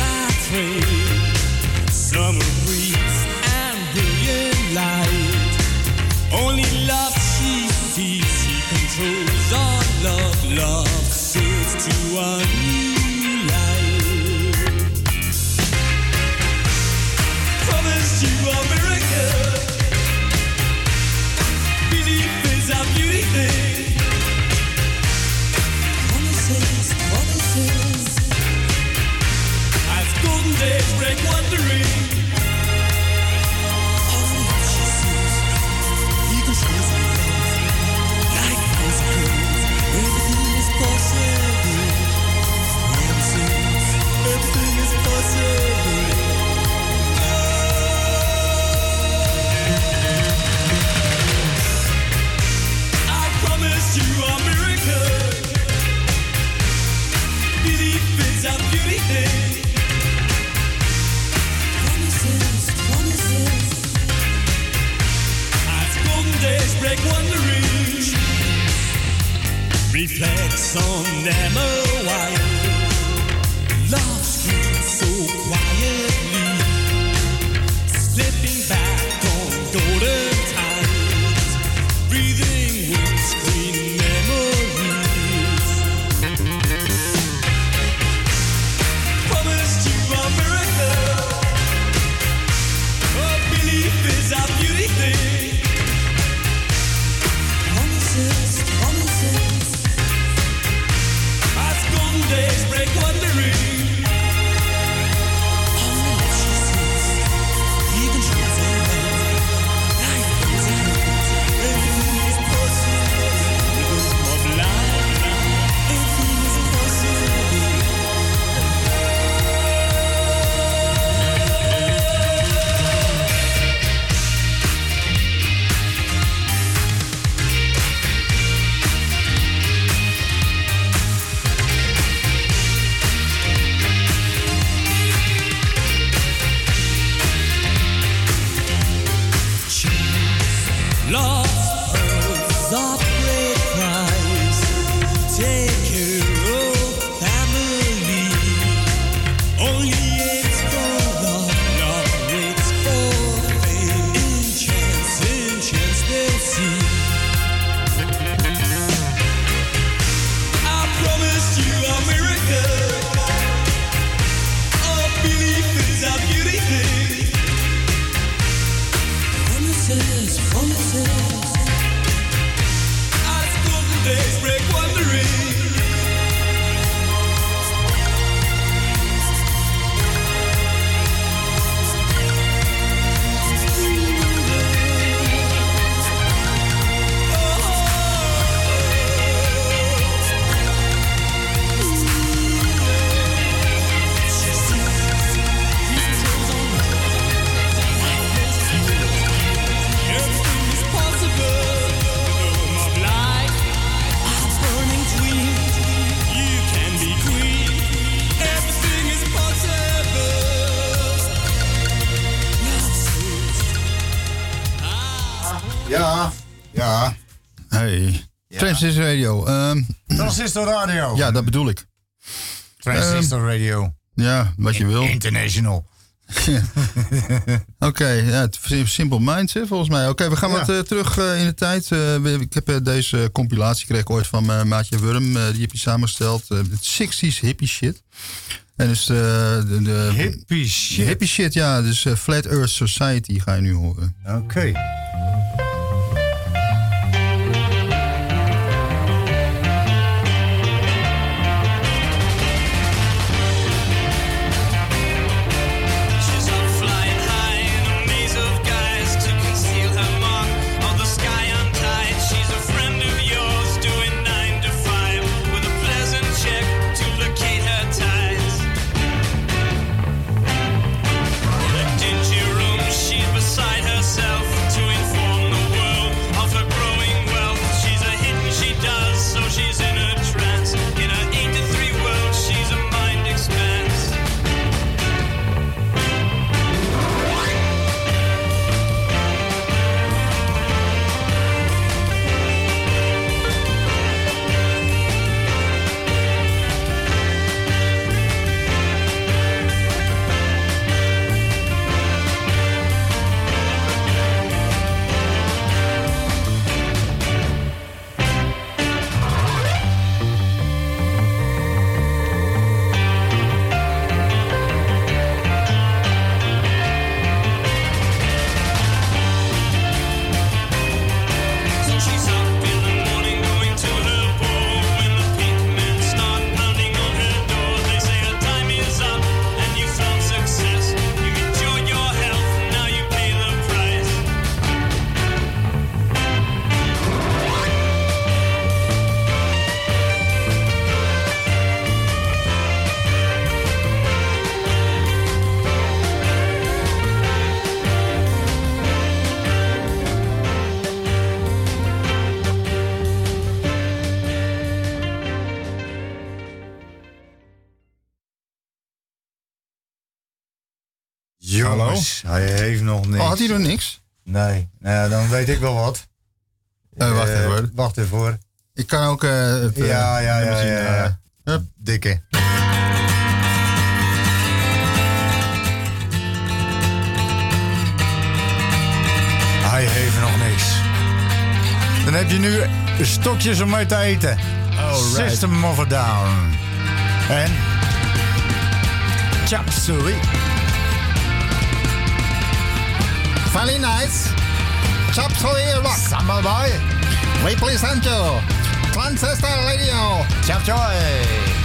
break one three. Transistor Radio. ehm, Transistor Radio. ja, dat bedoel ik. Transistor Radio. Ja, wat je wil. International. *laughs* Oké, ja, het is Simple Minds hè, volgens mij. Oké, we gaan Ja. wat eh, terug eh, in de tijd. Eh, ik heb deze compilatie kreeg ik ooit van maatje Wurm. die heb je samengesteld. het 60s hippie shit. En dus de, de, Hippie shit. hippie shit, ja. Dus Flat Earth Society ga je nu horen. Oké. uit te eten. Oh, System of a Down. En... Chop Suey. Very nice. Chop Suey Rock. Summer Boy. Represent you. Transistor Radio. Chop Joy.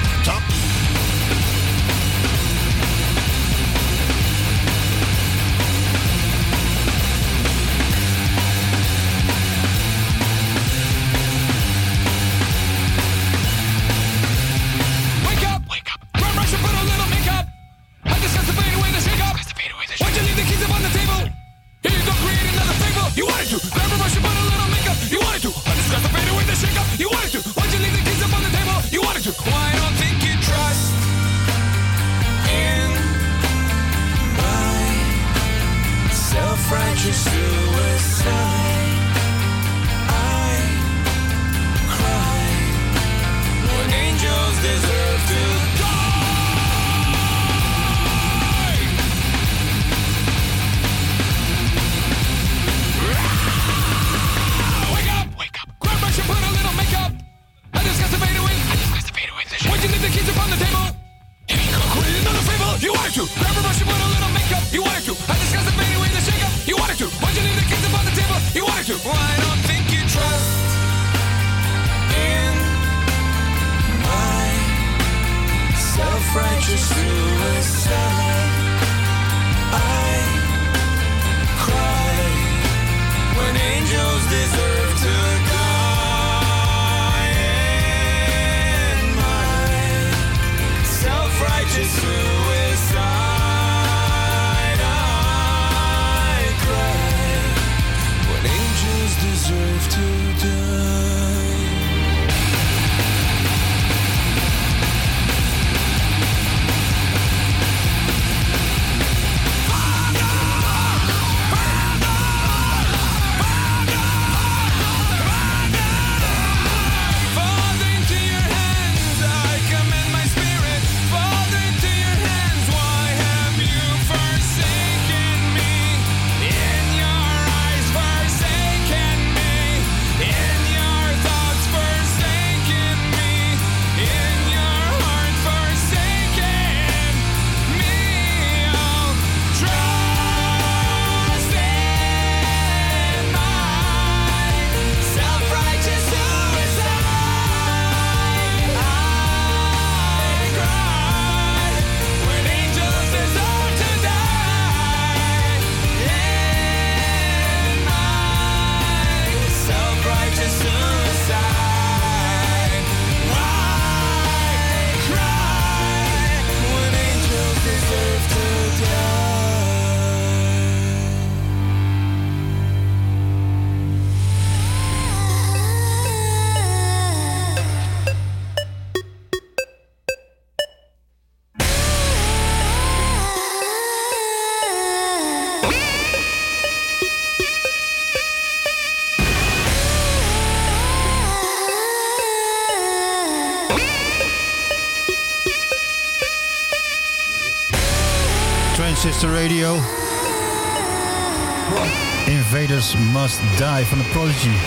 Must Die van de Prodigy.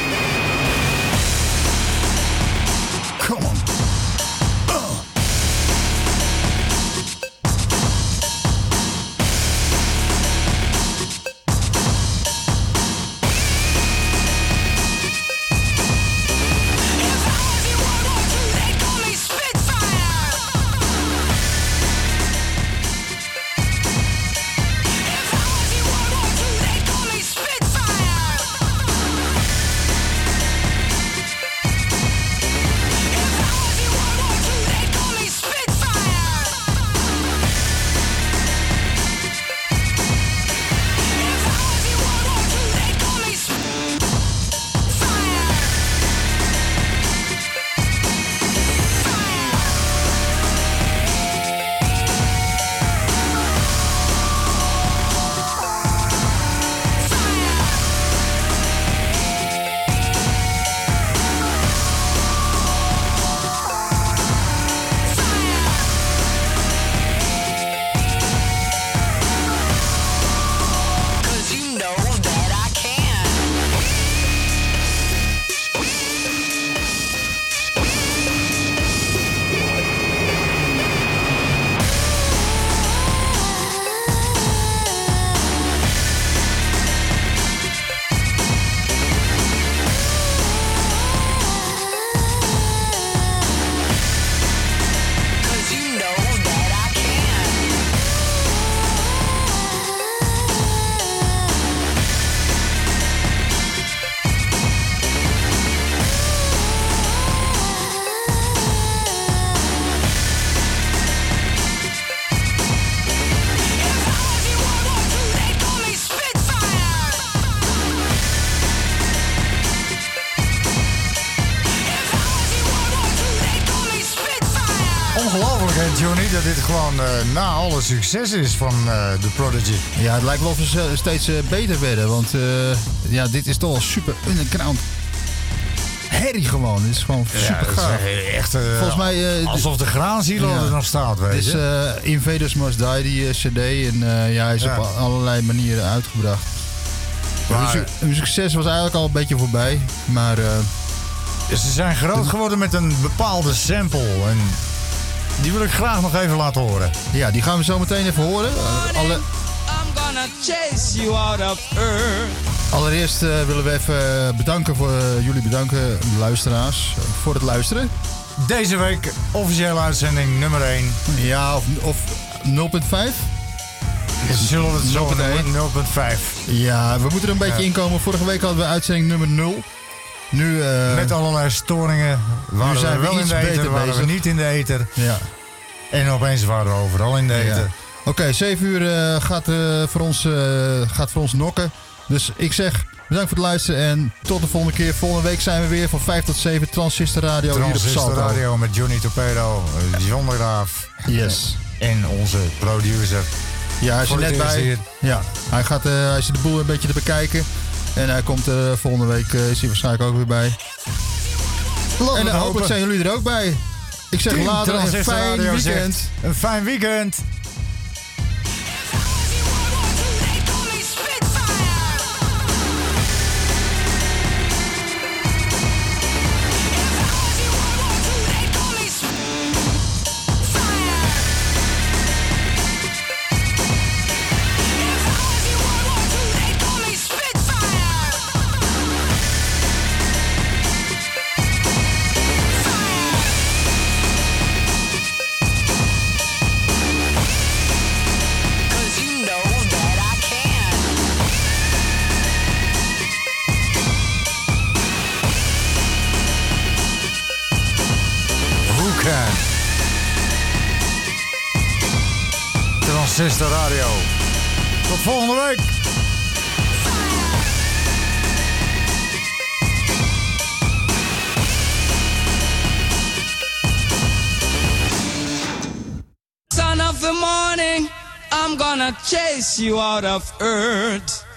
Na alle succes is van eh The Prodigy. Ja, het lijkt wel of ze steeds eh, beter werden. Want eh, ja, dit is toch wel super underground. Herrie gewoon. Dit is gewoon Ja, super gaaf. echt Volgens mij... alsof de graanzilo Ja. er nog staat, weet Dit is je. eh, Invaders Must Die, die cd. En ja, hij is Ja. op allerlei manieren uitgebracht. Maar- Hun, su- hun succes was eigenlijk al een beetje voorbij. Maar Ze zijn groot geworden met een bepaalde sample. En die wil ik graag nog even laten horen. ja, die gaan we zo meteen even horen. Eh, alle, I'm gonna chase you out of earth. allereerst eh, willen we even bedanken voor eh, jullie bedanken, de luisteraars, eh, voor het luisteren. Deze week officiële uitzending nummer 1. Ja, of, of 0.5? Zullen we het zo 0.1? noemen? 0.5. Ja, we moeten er een beetje Ja. inkomen. Vorige week hadden we uitzending nummer 0. Nu, eh, Met allerlei storingen. Waren zijn we we wel in de ether, waren we niet in de ether. ja. En opeens waren we overal in de Ja. ether. Oké, 7 uur eh, gaat, eh, voor ons, gaat voor ons nokken. Dus ik zeg bedankt voor het luisteren en tot de volgende keer. Volgende week zijn we weer van 5 tot 7 Transistor Radio hier op. Radio met Johnny Torpedo, John de Graaf. Yes. En onze producer. Ja, hij is er net bij. hier. Ja, hij, gaat, hij zit de boel een beetje te bekijken. En hij komt eh, volgende week eh, is hij waarschijnlijk ook weer bij. Laten en eh, hopelijk hopen. zijn jullie er ook bij. Ik zeg Team later een fijn zegt, weekend. Een fijn weekend. I'm gonna chase you out of earth.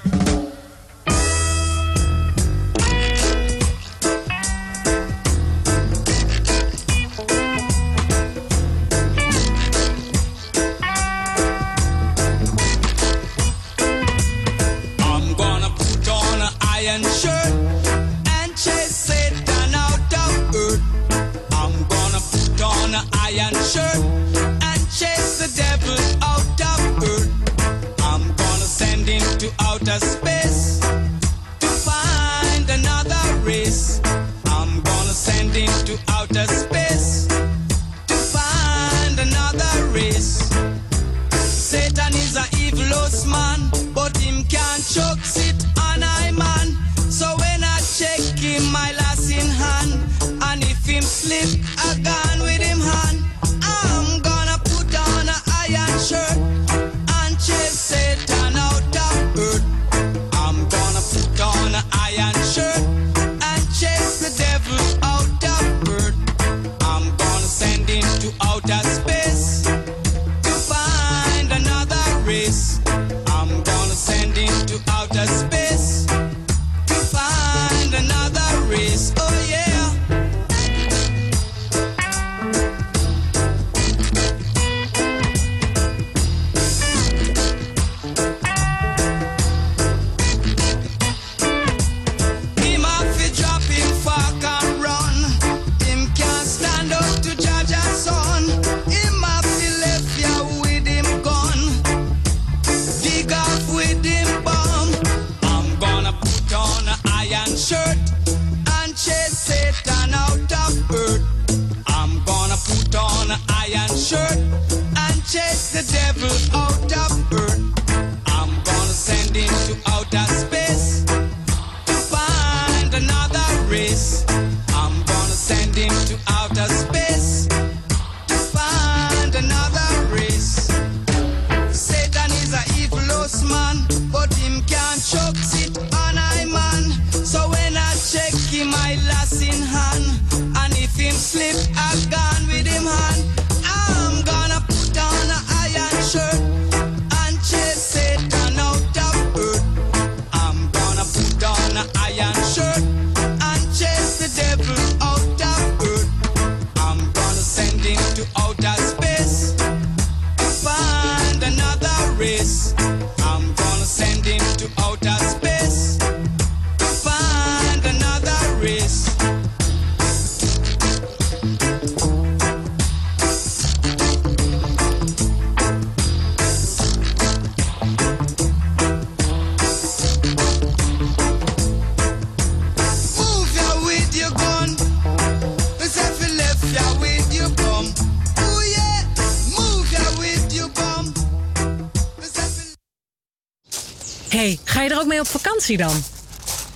Dan?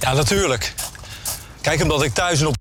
Ja, natuurlijk. Kijk, omdat ik thuis en op